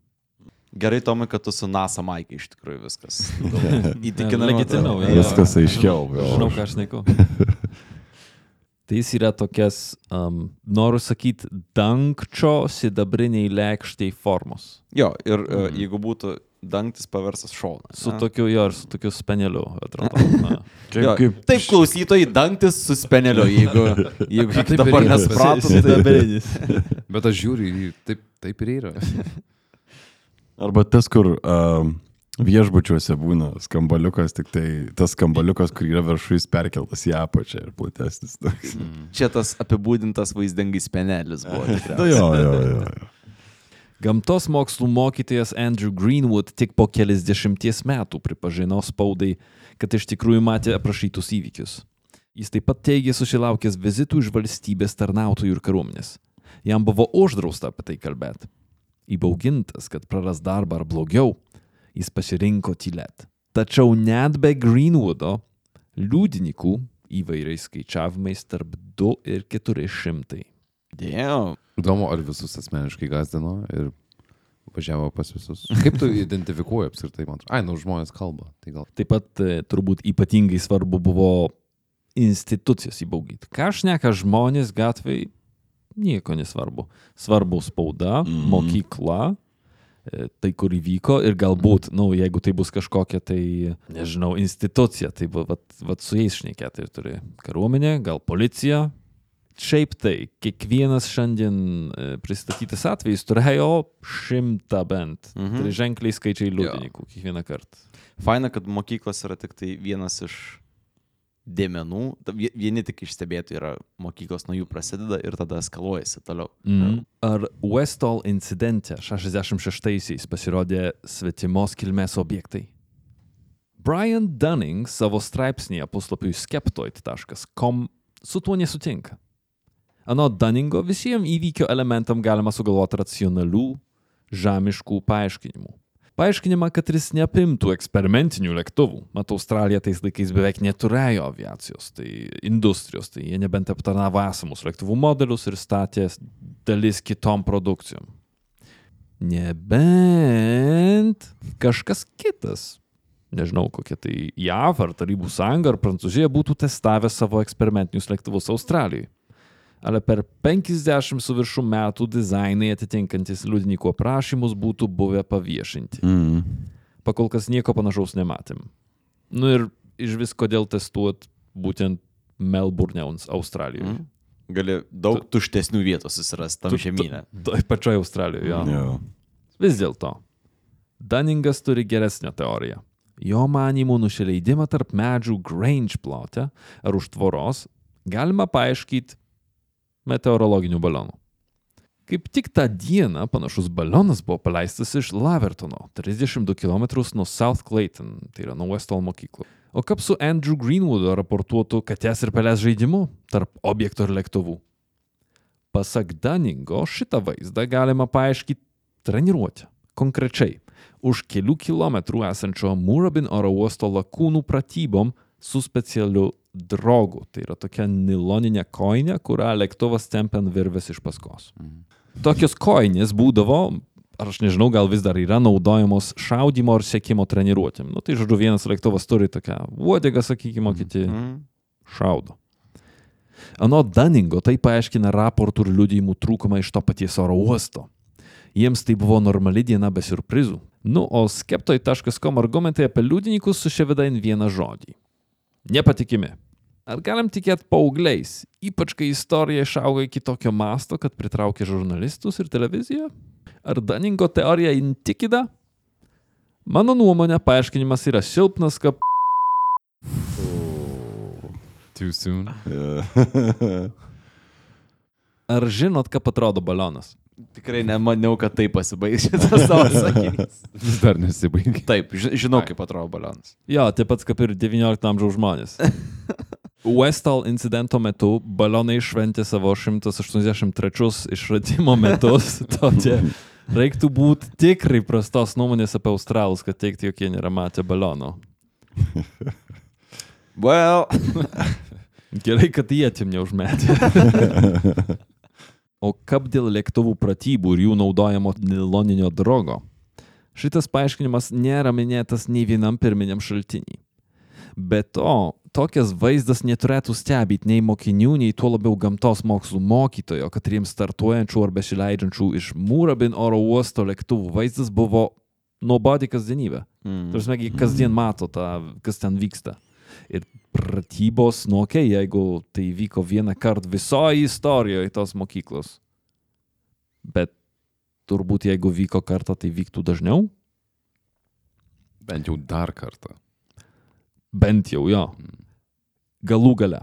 Gerai, Tomai, kad tu su NASA Maikė iš tikrųjų viskas. [LAUGHS] Įtikinamai.
Legitimiau, jo.
Viskas aiškiau.
Žinau, ką aš neku. [LAUGHS] Tai jis yra tokias, um, noriu sakyti, dangčio sidabriniai lėkščiai formos.
Jo, ir mm. jeigu būtų dangtis paversas šoną.
Su
ne?
tokiu, jo, ir su tokiu speneliu, atrodo. [LAUGHS] Na.
Jo,
kaip-
Taip, klausytojai, dangtis su speneliu, jeigu, [LAUGHS] jeigu
Taip
dabar
yra.
nespratot, tai... [LAUGHS]
Bet aš žiūriu, taip, taip ir yra.
Arba tas, kur um, viešbučiuose būna skambaliukas, tik tai tas skambaliukas, kur yra viršus perkeltas į apačią ir platesnis. toks.
Čia tas apibūdintas vaizdingai spenelis buvo. [LAUGHS]
Nu,
tikriausiai.
jo, jo, jo. jo.
Gamtos mokslų mokytojas Andrew Greenwood tik po kelias dešimties metų pripažino spaudai, kad iš tikrųjų matė aprašytus įvykius. Jis taip pat teigė susilaukęs vizitų iš valstybės tarnautojų ir kariuomenės. Jam buvo uždrausta apie tai kalbėti. Įbaugintas, kad praras darbą ar blogiau, jis pasirinko tylėti. Tačiau net be Greenwoodo liudininkų įvairiais skaičiavimais tarp 2 ir 400.
Dėjau.
Įdomu, ar visus asmeniškai gazdino ir važiavo pas visus. [LAUGHS] Kaip tu identifikuoji apskritai, man atrodo? Ai, nu, žmonės kalba. Tai gal.
Taip pat e, turbūt ypatingai svarbu buvo institucijas įbaugyti. Ką aš neka žmonės gatvėje, nieko nesvarbu. Svarbu spauda, mm. mokykla, tai kur įvyko ir galbūt, na, nu, jeigu tai bus kažkokia tai, nežinau, institucija, tai va- vat, vat su jais šnekėti ir turi kariuomenė, gal policija. Šiaip tai, kiekvienas šiandien e, pristatytas atvejis turėjo šimtą bent. Mhm. Tai ženkliai skaičiai liudininkų kiekvieną kartą.
Faina, kad mokyklos yra tik tai vienas iš dėmenų. Vieni tik iš stebėtų yra mokyklos, nuo jų prasideda ir tada eskaluojasi toliau.
Mm. Ar Westall incidente 66-aisiais pasirodė svetimos kilmės objektai? Brian Dunning savo straipsnėje puslapiui skeptoid.com su tuo nesutinka. Anot Dunningo visiems įvykio elementam galima sugalvoti racionalių, žemiškų paaiškinimų. Paaiškinimą, kad jis neapimtų eksperimentinių lėktuvų. Mat, Australija tais laikais beveik neturėjo aviacijos, tai industrijos, tai jie nebent aptarnavo esamus lėktuvų modelius ir statė dalis kitom produkcijom. Nebent kažkas kitas, nežinau kokia tai JAV ar Tarybų sąjunga ar Prancūzija būtų testavę savo eksperimentinius lėktuvus Australijoje. Ale per 50 su viršum metų dizainai atitinkantis liudininkų aprašymus būtų buvę paviešinti.
Mm.
Pakol kas nieko panašaus nematėm. Nu ir iš vis kodėl testuot būtent Melbourne, Australijoje.
Mm. Gali daug tuštesnių vietų susirasti tam
Tu- tu-
žemynę.
Toj pačioj Australijoje, jo.
Jo.
Vis dėlto, Dunningas turi geresnę teoriją. Jo manimų nusileidimą tarp medžių Grange plote ar už tvoros galima paaiškinti meteorologiniu balonu. Kaip tik tą dieną panašus balionas buvo paleistas iš Lavertono, 32 km nuo South Clayton, tai yra nuo Westall mokyklų. O kaip su Andrew Greenwoodo raportuotu katės ir pelės žaidimu tarp objektų ir lėktuvų? Pasak Dunningo, šitą vaizdą galima paaiškinti treniruotę. Konkrečiai, už kelių kilometrų esančio Murabin oro uosto lakūnų pratybom su specialiu drogu. Tai yra tokia niloninė koinė, kurią lėktuvas tempia ant virvės iš paskos. Tokios koinės būdavo ar aš nežinau, gal vis dar yra naudojamos šaudimo ar sėkimo treniruotėm. Nu, tai žodžiu, vienas lėktuvas turi tokią uodegą, sakykime, o kiti šaudo. Anot Daningo tai paaiškina raportų ir liudijimų trūkumą iš to paties oro uosto. Jiems tai buvo normali diena be surprizų. Nu, o skeptoj.com argumentai apie liudininkus suševeda į vieną žodį. Nepatikimi. Ar galim tikėti paaugliais, ypač kai istorija išauga iki tokio masto, kad pritraukia žurnalistus ir televiziją? Ar Daningo teorija intikida? Mano nuomonė, paaiškinimas yra silpnas, kaip
Too soon. [LAUGHS]
Ar žinot, kaip atrodo balionas?
Tikrai nemaniau, kad tai pasibaigs šitas savo sakinys.
Vis dar nesibaigė.
Taip, ži- žinau, kaip atrodo balionas.
Jo, taip pat kaip ir 19 amžiaus žmonės. [LAUGHS] Westall incidento metu balionai šventė savo 183 išradimo metus. [LAUGHS] To čia reiktų būti tikrai prastos nuomonės apie australus, kad teikti, jog jie nėra matę baliono. [LAUGHS]
Well. [LAUGHS]
Gerai, kad jie tim neužmetė. o kaip dėl lėktuvų pratybų ir jų naudojamo niloninio drogo? Šitas paaiškinimas nėra minėtas nei vienam pirminiam šaltiniui. Be to, tokias vaizdas neturėtų stebėti nei mokinių, nei tuo labiau gamtos mokslų mokytojo, kad jiems startuojančių ar besileidžiančių iš Mūrabin oro uosto lėktuvų vaizdas buvo nuobodi kasdienybė.
Mm.
Tarsi, gi kasdien mato tą, kas ten vyksta. Ir pratybos, nu, okei, okay, jeigu tai vyko vieną kartą visoje istorijoje tos mokyklos. Bet turbūt jeigu vyko kartą, tai vyktų dažniau.
Bent jau dar kartą.
Bent jau jo. Galų gale.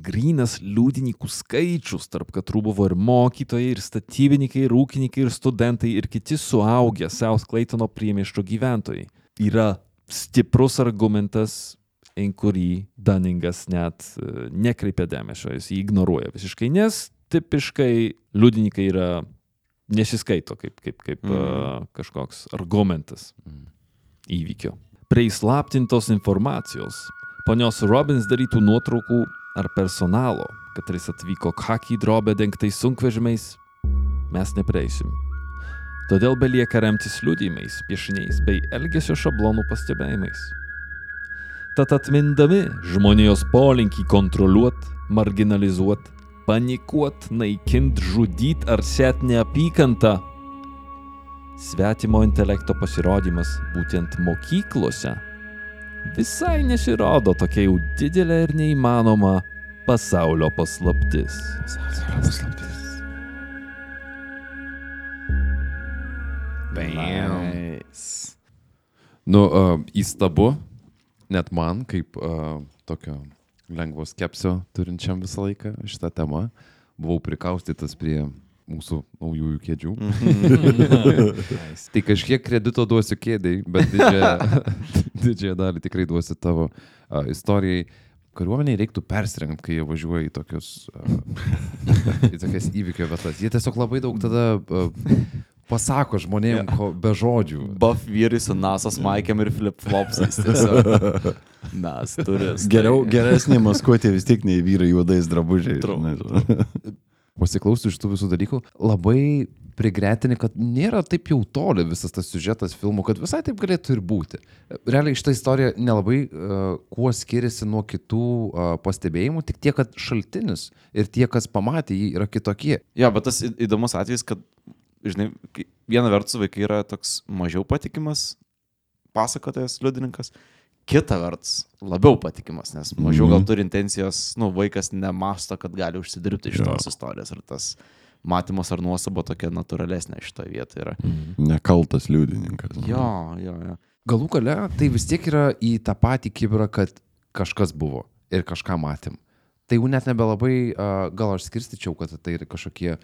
Grinas liudininkų skaičius, tarp katrų buvo ir mokytojai, ir statybininkai, ir ūkininkai, ir studentai, ir kiti suaugę South Claytono priemieščio gyventojai, yra stiprus argumentas, į kurį Daningas net e, nekreipia dėmesio, jis jį ignoruoja visiškai, nes tipiškai liudininkai yra nesiskaito kaip, kaip, kaip mm. uh, kažkoks argumentas įvykio. Prie įslaptintos informacijos, ponios Robins darytų nuotraukų ar personalo, kad jis atvyko kakį drobę dengtais sunkvežimiais, mes neprieisim. Todėl belieka remtis liudymais, piešiniais bei elgesio šablonų pastebėjimais. Tad atmindami žmonijos polinkį kontroliuot, marginalizuot, panikuot, naikint, žudyt ar set neapykantą, svetimo intelekto pasirodymas būtent mokyklose visai nesirodo tokia jau didelė ir neįmanoma pasaulio paslaptis.
Nice.
Nu, uh, įstabu, net man, kaip uh, tokio lengvo skepsio turinčiam visą laiką šitą temą, buvau prikaustytas prie mūsų naujųjų kėdžių. [LAUGHS] tai kažkiek kredito duosiu kėdai, bet didžiąją, [LAUGHS] didžiąją dalį tikrai duosiu tavo uh, istorijai. Kariuomeniai reiktų persirengti, kai jie važiuoja į tokius, uh, [LAUGHS] į tokias įvykio vietas. Jie tiesiog labai daug tada uh, pasako žmonėms yeah. be žodžių.
Buff vyrai su NASA maikėm ir flip-flopsais. tiesiog. Mes turim.
Geriau, geresnė maskuotė vis tiek nei vyrai juodais drabužiais.
True.
žinai.
Pasiklausiu iš tų visų dalykų, labai prigretini, kad nėra taip jau toli visas tas siužetas filmų, kad visai taip galėtų ir būti. Realiai šitą istoriją nelabai uh, kuo skiriasi nuo kitų uh, pastebėjimų, tik tiek, kad šaltinis ir tie, kas pamatė jį, yra kitokie.
Jo, bet tas įdomus atvejis, kad, žinai, viena vertus vaikai yra toks mažiau patikimas pasakotojas, liudininkas, kita vertus labiau patikimas, nes mažiau gal turi intencijos, nu, vaikas nemasto, kad gali užsidirbti iš tos istorijos ir tas matymas ar nuosaba tokia natūralesnė šitoje vietoje yra.
Nekaltas liudininkas.
Jo, jo, jo.
Galų gale tai vis tiek yra į tą patį kibrą, kad kažkas buvo ir kažką matėm. Tai jau net nebelabai, a, gal aš skirstyčiau, kad tai yra kažkokie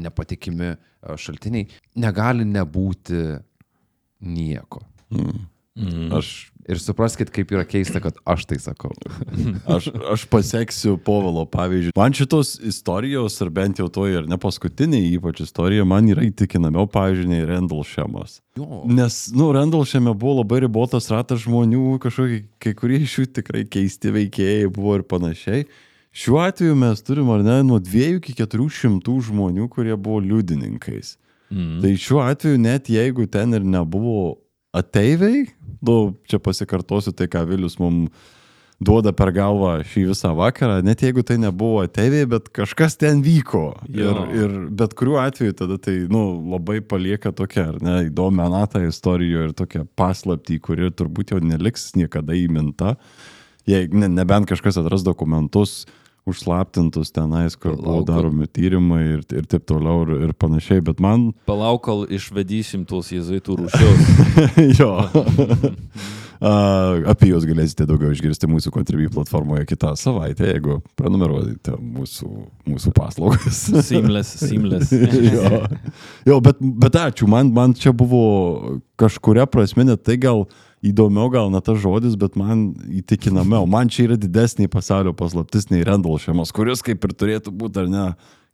nepatikimi šaltiniai. Negali nebūti nieko.
Aš,
Ir supraskite, kaip yra keista, kad aš tai sakau.
aš, aš paseksiu Povilo pavyzdžių. Man šitos istorijos, ar bent jau to ir ne paskutinė ypač istorija, man yra įtikinamiau, pavyzdžiui, nei Randall Šemas.
Jo.
Nes, nu, Randall šiame buvo labai ribotas ratas žmonių, kažkokie, kai kurie iš jų tikrai keisti veikėjai buvo ir panašiai. Šiuo atveju mes turim, ar ne, nuo 2 iki 400 žmonių, kurie buvo liudininkais. Mm. Tai šiuo atveju net jeigu ten ir nebuvo ateiviai, nu, čia pasikartosiu tai, ką Vilius mums duoda per galvą šį visą vakarą, net jeigu tai nebuvo ateiviai, bet kažkas ten vyko. Ir, ir bet kuriuo atveju tada tai nu, labai palieka tokią, ar ne, įdomią natą istorijoje ir tokią paslaptį, kuri turbūt jau neliks niekada įminta. Jei, ne, nebent kažkas atras dokumentus užslaptintus tenais, kur buvo daromi tyrimai ir, ir taip toliau ir, ir panašiai, bet man
Palauk, kol išvedysim tuos jėzuitų rūšius. [LAUGHS]
jo. A, Apie juos galėsite daugiau išgirsti mūsų Contribui platformoje kitą savaitę, jeigu prenumeruojate mūsų, mūsų paslaugas. [LAUGHS]
Seamless, seamless.
jo, jo bet, bet ačiū, man, man čia buvo kažkuria prasme, net tai gal įdomiau, gal ne tas žodis, bet man įtikinamiau. Man čia yra didesnė pasaulio paslaptis nei Randall šeimos, kuris kaip ir turėtų būti, ar ne,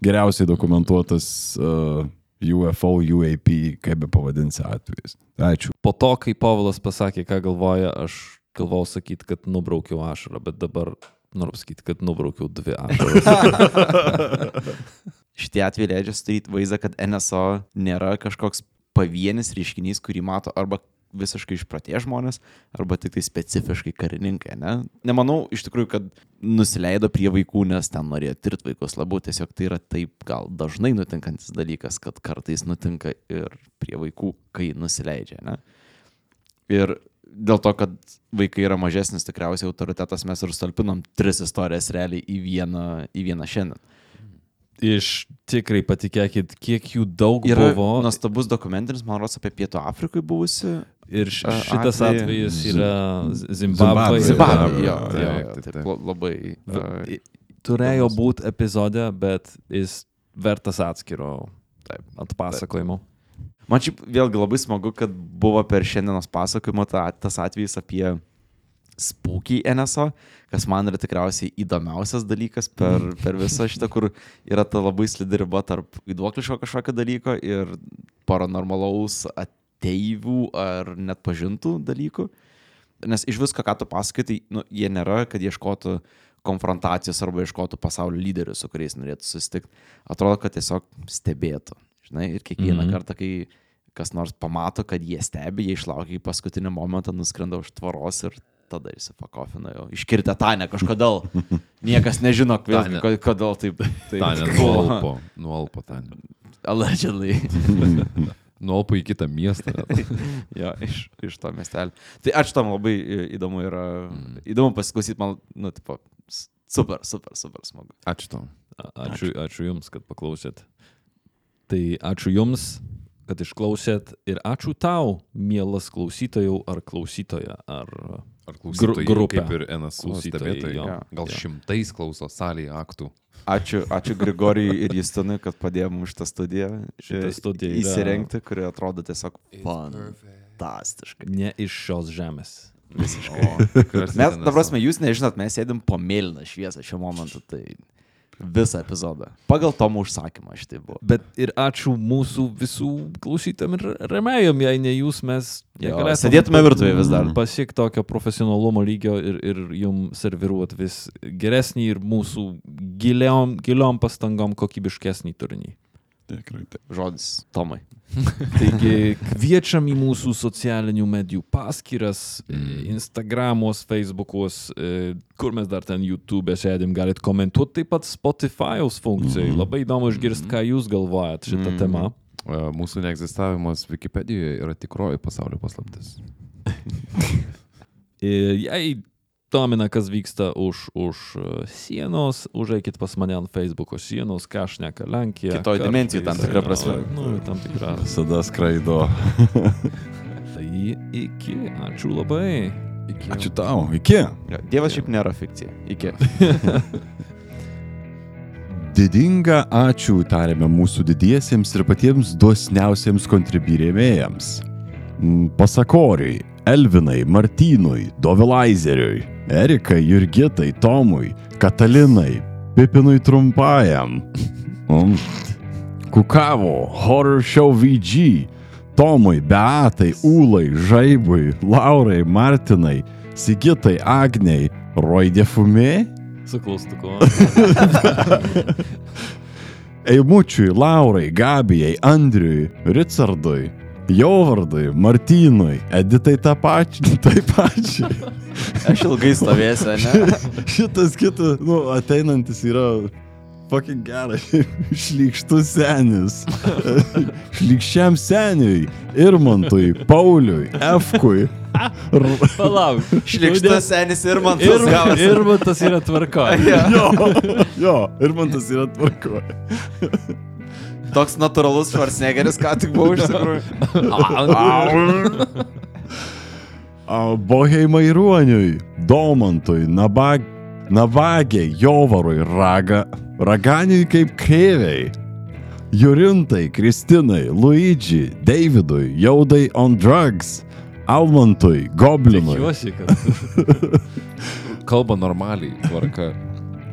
geriausiai dokumentuotas uh, UFO, UAP, kaip be pavadinsi atvejais. Ačiū.
Po to, kai Povilas pasakė, ką galvoja, aš galvojau sakyti, kad nubraukiau ašarą, bet dabar noriu pasakyti, kad nubraukiau dvi ašaras. [LAUGHS]
Šitie atvejai leidžia sudaryti vaizdą, kad NSO nėra kažkoks pavienis reiškinys, kurį mato arba visiškai išpratė žmonės, arba tik tai specifiškai karininkai. Ne? Nemanau iš tikrųjų, kad nusileido prie vaikų, nes ten norėjo tirti vaikus labiau, tiesiog tai yra taip gal dažnai nutinkantis dalykas, kad kartais nutinka ir prie vaikų, kai nusileidžia. Ne? Ir dėl to, kad vaikai yra mažesnis tikriausiai autoritetas, mes ir stalpinom tris istorijas realiai į vieną, į vieną šiandien.
Iš tikrai patikėkit, kiek jų daug
Yra
buvo.
nuostabus dokumentinis, man rodos, apie Pietų Afrikai buvusi.
Ir šitas atvejis yra
Zimbabvė.
Zimbabvė.
Jo, jo, jo, labai.
Turėjo būti epizode, bet jis vertas atskiro
Taip,
atpasakojimo.
Man šiaip vėlgi labai smagu, kad buvo per šiandienos pasakojimą ta, tas atvejis apie spūkį NSO, kas man yra tikriausiai įdomiausias dalykas per, [LAUGHS] per visą šitą, kur yra ta labai slidi riba tarp įduokliško kažkokio dalyko ir paranormalaus ateivių ar net pažintų dalykų. Nes iš visko, ką tu pasakai, tai nu, jie nėra, kad ieškotų konfrontacijos arba ieškotų pasaulio lyderių, su kuriais norėtų susitikti. Atrodo, kad tiesiog stebėtų. Žinai, ir kiekvieną mm. -hmm. kartą, kai kas nors pamato, kad jie stebi, jie išlaukia į paskutinį momentą, nuskrenda už tvoros ir tada įsipakofina jau. Iškirtę Tanę kažkodėl. [LAUGHS] Niekas nežino, kodėl, kodėl taip. taip
Tanė nuolpo, nuolpo Tanė.
Allegedly. [LAUGHS]
Nuolpo į kitą miestą. [LAUGHS]
jo, iš, iš to miestelio. Tai ačiū tam labai įdomu yra. Mm. Įdomu pasiklausyti, man, nu, tipo, super, super, super smagu.
Ačiū tau.
A- Ačiū, ačiū Jums, kad paklausėt. Tai ačiū Jums, kad išklausėt ir ačiū tau, mielas klausytojau ar klausytoja. Ar...
Ar klausytojai,
grupę.
kaip ir
Klausytojai,
stebėtojai,
jo.
gal
Jo.
šimtais klauso salėje aktų.
Ačiū, ačiū Grigorijui ir Justinui, kad padėjo mums šitą studiją
Šita studija yra-
įsirengti, kuri atrodo tiesiog fantastiškai.
Ne iš šios žemės.
Mes, ta prasme, jūs nežinot, mes sėdim po mėlyną šviesą šiuo momentu, tai visą epizodą. Pagal Tomo užsakymą šitai buvo.
Bet ir ačiū mūsų visų klausytam ir remėjom, jei ne jūs, mes
Jo, sėdėtume virtuvėje vis dar.
Pasiekti tokio profesionalumo lygio ir, ir jum serviruot vis geresnį ir mūsų giliom, giliom pastangom kokybiškesnį turinį.
Tikrai taip.
Žodis Tomai. [LAUGHS]
Taigi kviečiam į mūsų socialinių medijų paskyras,
Mm.
Instagramos, Facebook'os, e, kur mes dar ten YouTube sėdim, galit komentuoti, taip pat Spotify'aus funkcijai.
Mhm.
Labai įdomu išgirsti, ką jūs galvojat šitą
Mhm.
temą.
E, Mūsų neegzistavimas Wikipedijoje yra tikroji pasaulio paslaptis. [LAUGHS]
Jei domina, kas vyksta už, už e, sienos, užeikit pas mane ant Facebook'o sienos, ką aš neka Lenkija.
Kitoj dimensijoj tam tikra prasme.
Nu, tam tikra. [LAUGHS]
Visada skraido. [LAUGHS]
Tai iki, ačiū labai.
Iki
Ačiū tau. Iki.
Jo, Dievas šiaip nėra fikcija. Iki. [LAUGHS]
Didinga ačiū tarėme mūsų didiesiems ir patiems dosniausiems kontribirėmėjams. Pasakoriui, Elvinai, Martynui, Dovilaizeriui, Erikai, Jurgitai, Tomui, Katalinai, Pipinui Trumpajam, Mm. Kukavo, Horror Show VG, Tomui, Beatai, Ūlai, Žaibui, Laurai, Martinai, Sigitai, Agniai, Roidė Fumė,
Su klaustuku. [LAUGHS]
Eimučiui, Laurai, Gabijai, Andriui, Richardui, Jovardui, Martynui, Editai tą pačią, [LAUGHS] tai pačiai.
Aš ilgai stovėsiu, ne?
Šitas kitas, nu, ateinantis yra fucking geras. [LAUGHS] Šlykštus senis. [LAUGHS] Šlykščiam seniui, Irmantui, Pauliui, Efkui.
Palauk.
Šlikštas senis ir man
Ir,
tas gavosi.
ir man tas yra tvarko.
Jo, jo, Irmantas yra tvarkoje.
Toks natūralus Schwarzeneggeris, ką tik buvau iš tikrųjų. [LAUGHS]
A, Boheimai Ruoniui, Domantui, Nabag, Navagiai, Jovarui, Raga, Raganiui kaip Kreiviai, Jurintai, Kristinai, Luigi, Davidui, Jaudai on Drugs, Almantui, Goblinui,
Tikiuosi, kad. [LAUGHS]
Kalba normaliai, tvarka,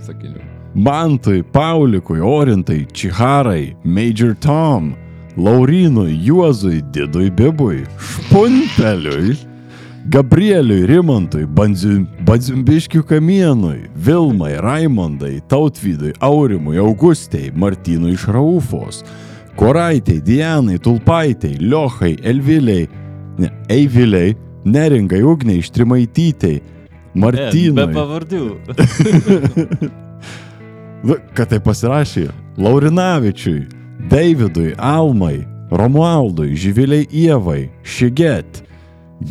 sakiniu.
Mantui, Paulikui, Orintai, Čiharai, Major Tom, Laurinui, Juozui, Didui Bibui, Špunteliui, Gabrieliui, Rimantui, Badzimbiškių kamienui, Vilmai, Raimondai, Tautvydui, Aurimui, Augustei, Martynui iš Raufos, Koraitai, Dianai, Tulpaitai, Liochai, Elviliai, ne, Eiviliai, Neringai, Ugniai, Štrimaitytei,
Be
Martynui.
pavardžių. [LAUGHS] [LAUGHS]
Kad tai pasirašė Laurinavičiui, Davidui, Almai, Romualdui, Živiliai Ievai, Šiget,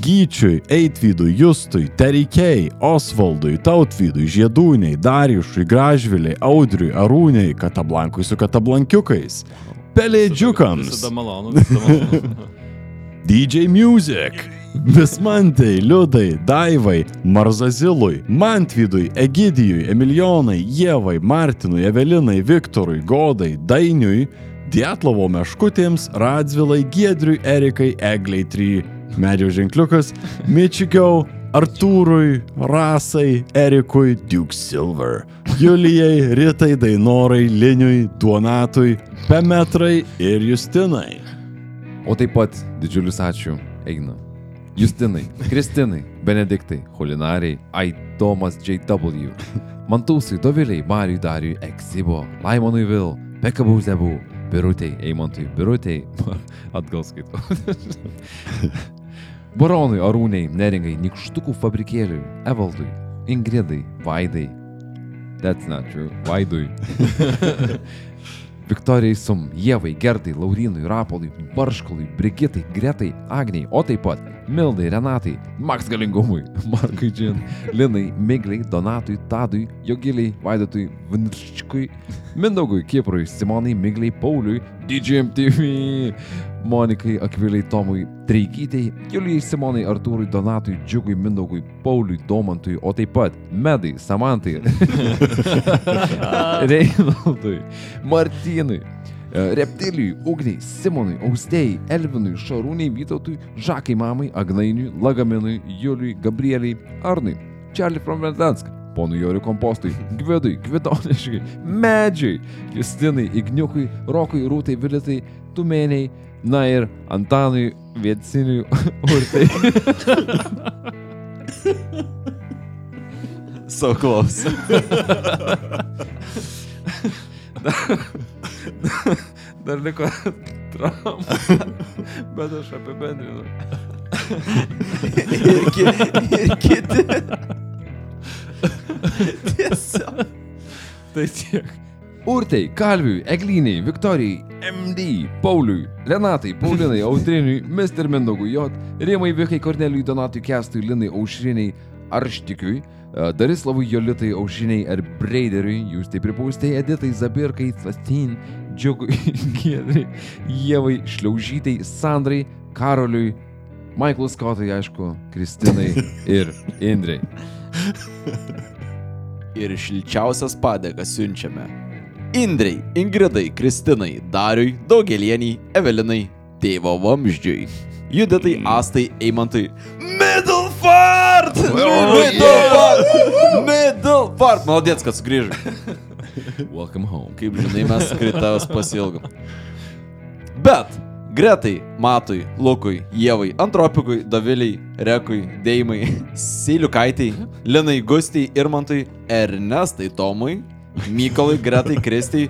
Gyčiui, Eitvydui, Justui, Tereikiai, Osvaldui, Tautvydui, Žiedūniai, Dariušui, Gražviliai, Audriui, Arūniai, Katablankui su Katablankiukais, Pelėdžiukams,
Visada malonu, visada malonu. [LAUGHS]
DJ Music, [LAUGHS] Vismantai, Liudai, Daivai, Marzazilui, Mantvydui, Egidijui, Emilionai, Ievai, Martinui, Evelinai, Viktorui, Godai, Dainiui, Dietlovo meškutėms, Radzvilai, Giedriui, Erikai, Egliai 3, Medžio ženkliukas, Mičigiau, Artūrui, Rasai, Erikui, Duke Silver, Julijai, Ritai, Dainorai, Liniui, Duonatui, Pemetrai ir Justinai.
O taip pat didžiulis ačiū Eina. Justinai, Kristinai, Benediktai, Holinariai, Aitomas JW, Mantūsui, Doviliai, Mariui, Dariui, Exibo, Laimonui Vil, Pekabų Zebų, Birutei, Eimantui, Birutei, [LAUGHS] atgal skaitau. [LAUGHS] Baronui, Arūniai, Neringai, Nikštukų fabrikėliui, Evaldui, Ingridai, Vaidai. That's not true. Vaidui. [LAUGHS] Viktorijai Sum, Jėvai, Gertai, Laurinui, Rapolui, Barškalui, Brigitai, Gretai, Agniai, o taip pat Mildai, Renatai, Maks Galingumui, [LAUGHS] Markui Džin, Linai, Migliai, Donatui, Tadui, Jogiliai, Vaidotui, Vinčkui, Mindaugui, Kiprui, Simonai, Migliai, Pauliui, DJMTV, Monikai, Akviliai, Tomui, Treikytei, Julijai, Simonai, Artūrui, Donatui, Džiugui, Mindaugui, Pauliui, Domantui, o taip pat Medai, Samantai, [LAUGHS] [LAUGHS] Reinaldui, Martynui, Reptilijui, Ugniai, Simonui, Austėjai, Elvinui, Šarūniai, Vytautui, Žakai Mamai, Agnainiui, Lagaminui, Juliui, Gabrieliai, Arnui, Charlie from Verdansk, ponui Joriu Kompostui, Gvidui, Gvidoniškai, Medžiai, Justinai, Igniukui, Rokui, Rūtai, Vilitai, Tumėniai, na ir Antanui, Vietsiniui, [LAUGHS] Urtai. [LAUGHS]
So close. [LAUGHS] [LAUGHS]
Dar liko Trump, bet aš apibendrinu. [LAUGHS]
ir, ki, ir kiti. [LAUGHS] Tiesiog.
Tai tiek. Urtai, Kalviui, Egliniai, Viktorijai, MD, Pauliui, Renatai, Paulinai, Audriniui, Mr. Mindogui, J, Rimai, Vikai, Korneliui, Donatui, Kestui, Linai, Aušriniai, Arštikiui, Darislavui, Jolitai, Aušriniai ir Breideriui, jūs tai pripūstai Editai, Zabirkai, Fastin, Džiugui, [LAUGHS] Giedrai, Jėvai, Šliaužytai, Sandrai, Karoliui, Michael Scottai, aišku, Kristinai [LAUGHS] ir Indrai.
Ir šilčiausias padėkas siunčiame. Indrei, Ingridai, Kristinai, Dariui, Daugelieniai, Evelinai, tėvo vamzdžiui. Juditai, Astai, Eimantui. Middleford! Middleford! Middleford! Malodėts, kad sugrįžai.
Welcome home.
Kaip žinai, mes kritavęs pasilgom. Bet Gretai, Matui, Lukui, Jėvai, Antropikui, Daviliai, Rekui, Deimai, Siliukaitai, Linai, Gustijai, Irmantui, Ernestai, Tomui, Mykolai, Gretai, Kristai,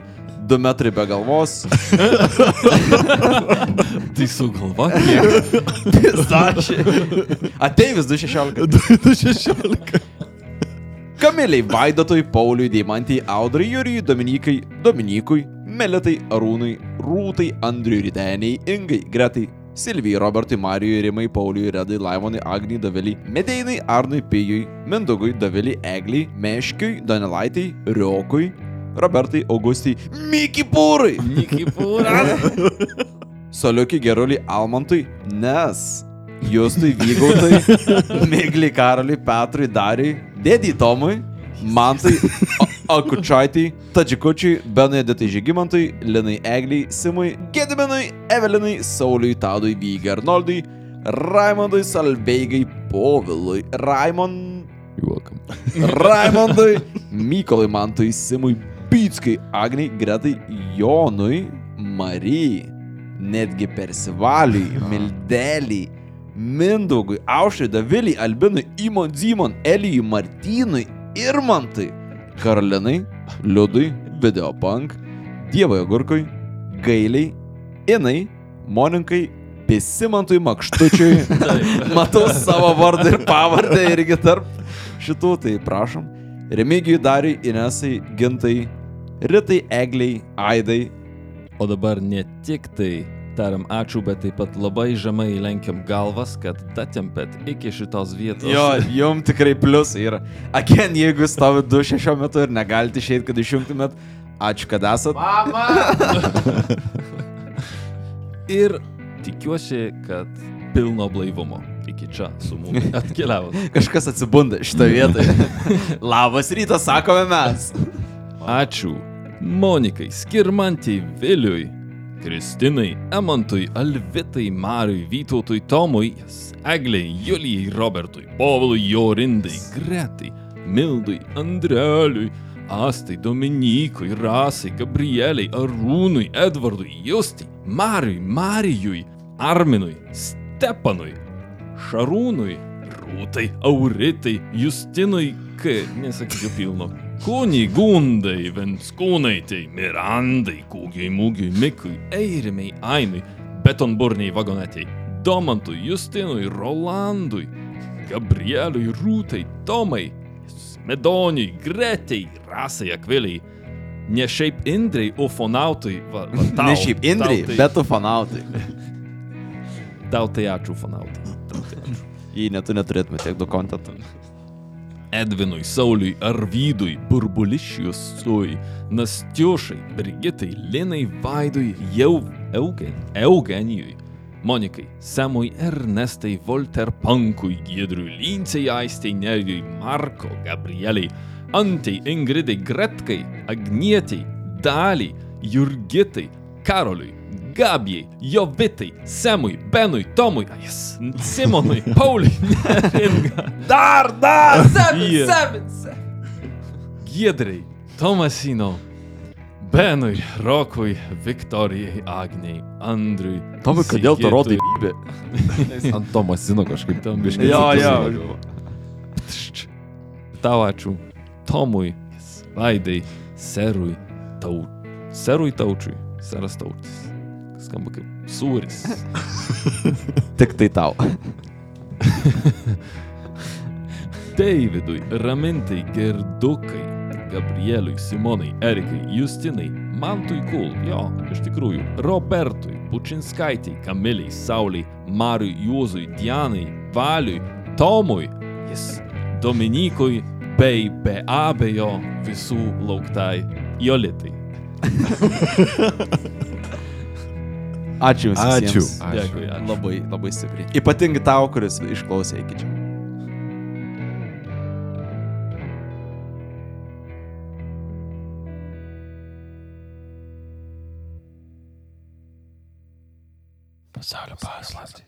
2 metrai be galvos. [LAUGHS]
Tai su galva.
Pistačiai. Ateivis 216.
216.
Kamiliai Vaidotui, Pauliui, Deimantijai, Audrai, Jurijui, Dominikai, Dominikui, Melitai, Arūnui, Rūtai, Andriui, Rideniai, Ingai, Gretai, Silvijai, Robertui, Marijui, Rimai, Pauliui, Redai, Laimonui, Agniai, Daveliai, Medeinai, Arnui, Pijui, Mindugui, Daveliai, Egliai, Meškiui, Donelaitai, Riokui, Robertai, Augustai, Miki Pūrai, [LAUGHS] Soliukiai, Geruliai, Almantui, nes Justui, Vygautai, [LAUGHS] Migliai, Karaliui, Petrui, Dariui, Dėdį Tomui, Mantai, Akučaitai, Tadžikučiui, Benui Editai Žygimantui, Linai Egliai, Simui, Gediminui, Evelinai, Sauliui, Tadui, Vygai, Arnoldui, Raimondui, Salveigai, Povilui, Raimond... Raimondui, Mykolai Mantui, Simui, Pytskai, Agniai, Gretai, Jonui, Marijai, netgi Persivaliui, Mildeliai, Mindaugui, Aušrai, Daviliai, Albinui, Imon Zimon, Elijui, Martynui, Irmantui, Karolinai, Liudui, Videopunk, Dievui Agurkui, Gailiai, Inai, Moninkai, Pisimantui Makštučiui. [LAUGHS] Matau savo vardą ir pavardę irgi tarp šitų, tai prašom. Remigijui, Dariui, Inesai, Gintai, Ritai, Egliai, Aidai,
O dabar ne tik tai tariam ačiū, bet taip pat labai žemai lenkiam galvas, kad datempėt iki šitos vietos.
Jo, jum tikrai pliusai yra. Aken, jeigu stovi 2-6 metų ir negalite išeiti, kad išjungtumėt, ačiū, kad esat. [LAUGHS]
Ir tikiuosi, kad pilno blaivumo iki čia su mumis [LAUGHS] atkeliavot.
Kažkas atsibunda šitą vietą. [LAUGHS] Labas rytas, sakome mes.
Ačiū. Monikai, Skirmantai, Viliui, Kristinai, Emantui, Alvitai, Mariui, Vytautui, Tomui, Egliai, Julijai, Robertui, Povilui, Jorindai, Gretai, Mildui, Andreliui, Astai, Dominykui, Rasai, Gabrieliai, Arūnui, Edvardui, Justai, Mariui, Marijui, Arminui, Stepanui, Šarūnui, Rūtai, Auritai, Justinui, K, nesakysiu pilno, Kunigundai, Venskūnaitai, Mirandai, Kūgiai, Mūgiai, Mikui, Eirimai, Ainui, Betonburniai, Vagonetai, Domantui, Justinui, Rolandui, Gabrieliui, Rūtai, Tomai, Medoniui, Gretai, Rasai, Akviliai, ne šiaip Indrai, o fonautui, va, va, [LAUGHS] tau,
Ne šiaip Indrai,
tau tai,
bet tu fanautai.
Tau tai ačiū, fanautai. Tau tai.
Jei net tu neturėtume tiek daug kontento.
Edvinui, Sauliui, Arvydui, Burbulišiusui, Nastiušai, Brigitai, Linai, Vaidui, Jau, Eugen, Eugenijui, Monikai, Semui, Ernestai, Volterpankui, Giedriui, Lincijai, Aistai, Nerijui, Marko, Gabrieliai, Antai, Ingridai, Gretkai, Agnietiai, Daliai, Jurgitai, Karoliui, Gabijai, Jovitai, Semui, Benui, Tomui, Ais, Simonui, [LAUGHS] Pauliui, Neringa.
Dar, dar!
Jie. Giedrai, Tomasino, Benui, Rokui, Viktorijai, Agniai, Andriui.
Tomai, kodėl tu rodai lybę? [LAUGHS]
Ant Tomasino kažkaip
Tam
biškai
Jo, jo.
Tau ačiū. Tomui, Vaidai, Serui, Tau. Serui Taučiui. Seras Tautis. Skamba kaip sūris. [LAUGHS]
Tik tai tau. [LAUGHS]
Davidui, Ramintai, Gerdukai, Gabrieliui, Simonai, Erikai, Justinai, Mantui Kul, jo, iš tikrųjų, Robertui, Pučinskaitai, Kamiliai, Sauliai, Mariui, Juozui, Dianai, Valiui, Tomui, jis Dominikui, bei be abejo visų lauktai Jolitai. [LAUGHS]
Ačiū Jums.
Ačiū.
visiems.
Dėkui, ačiū.
Labai, labai stipriai. Ypatingai tau, kuris išklausė iki čia.
Pasaulio paslaptis.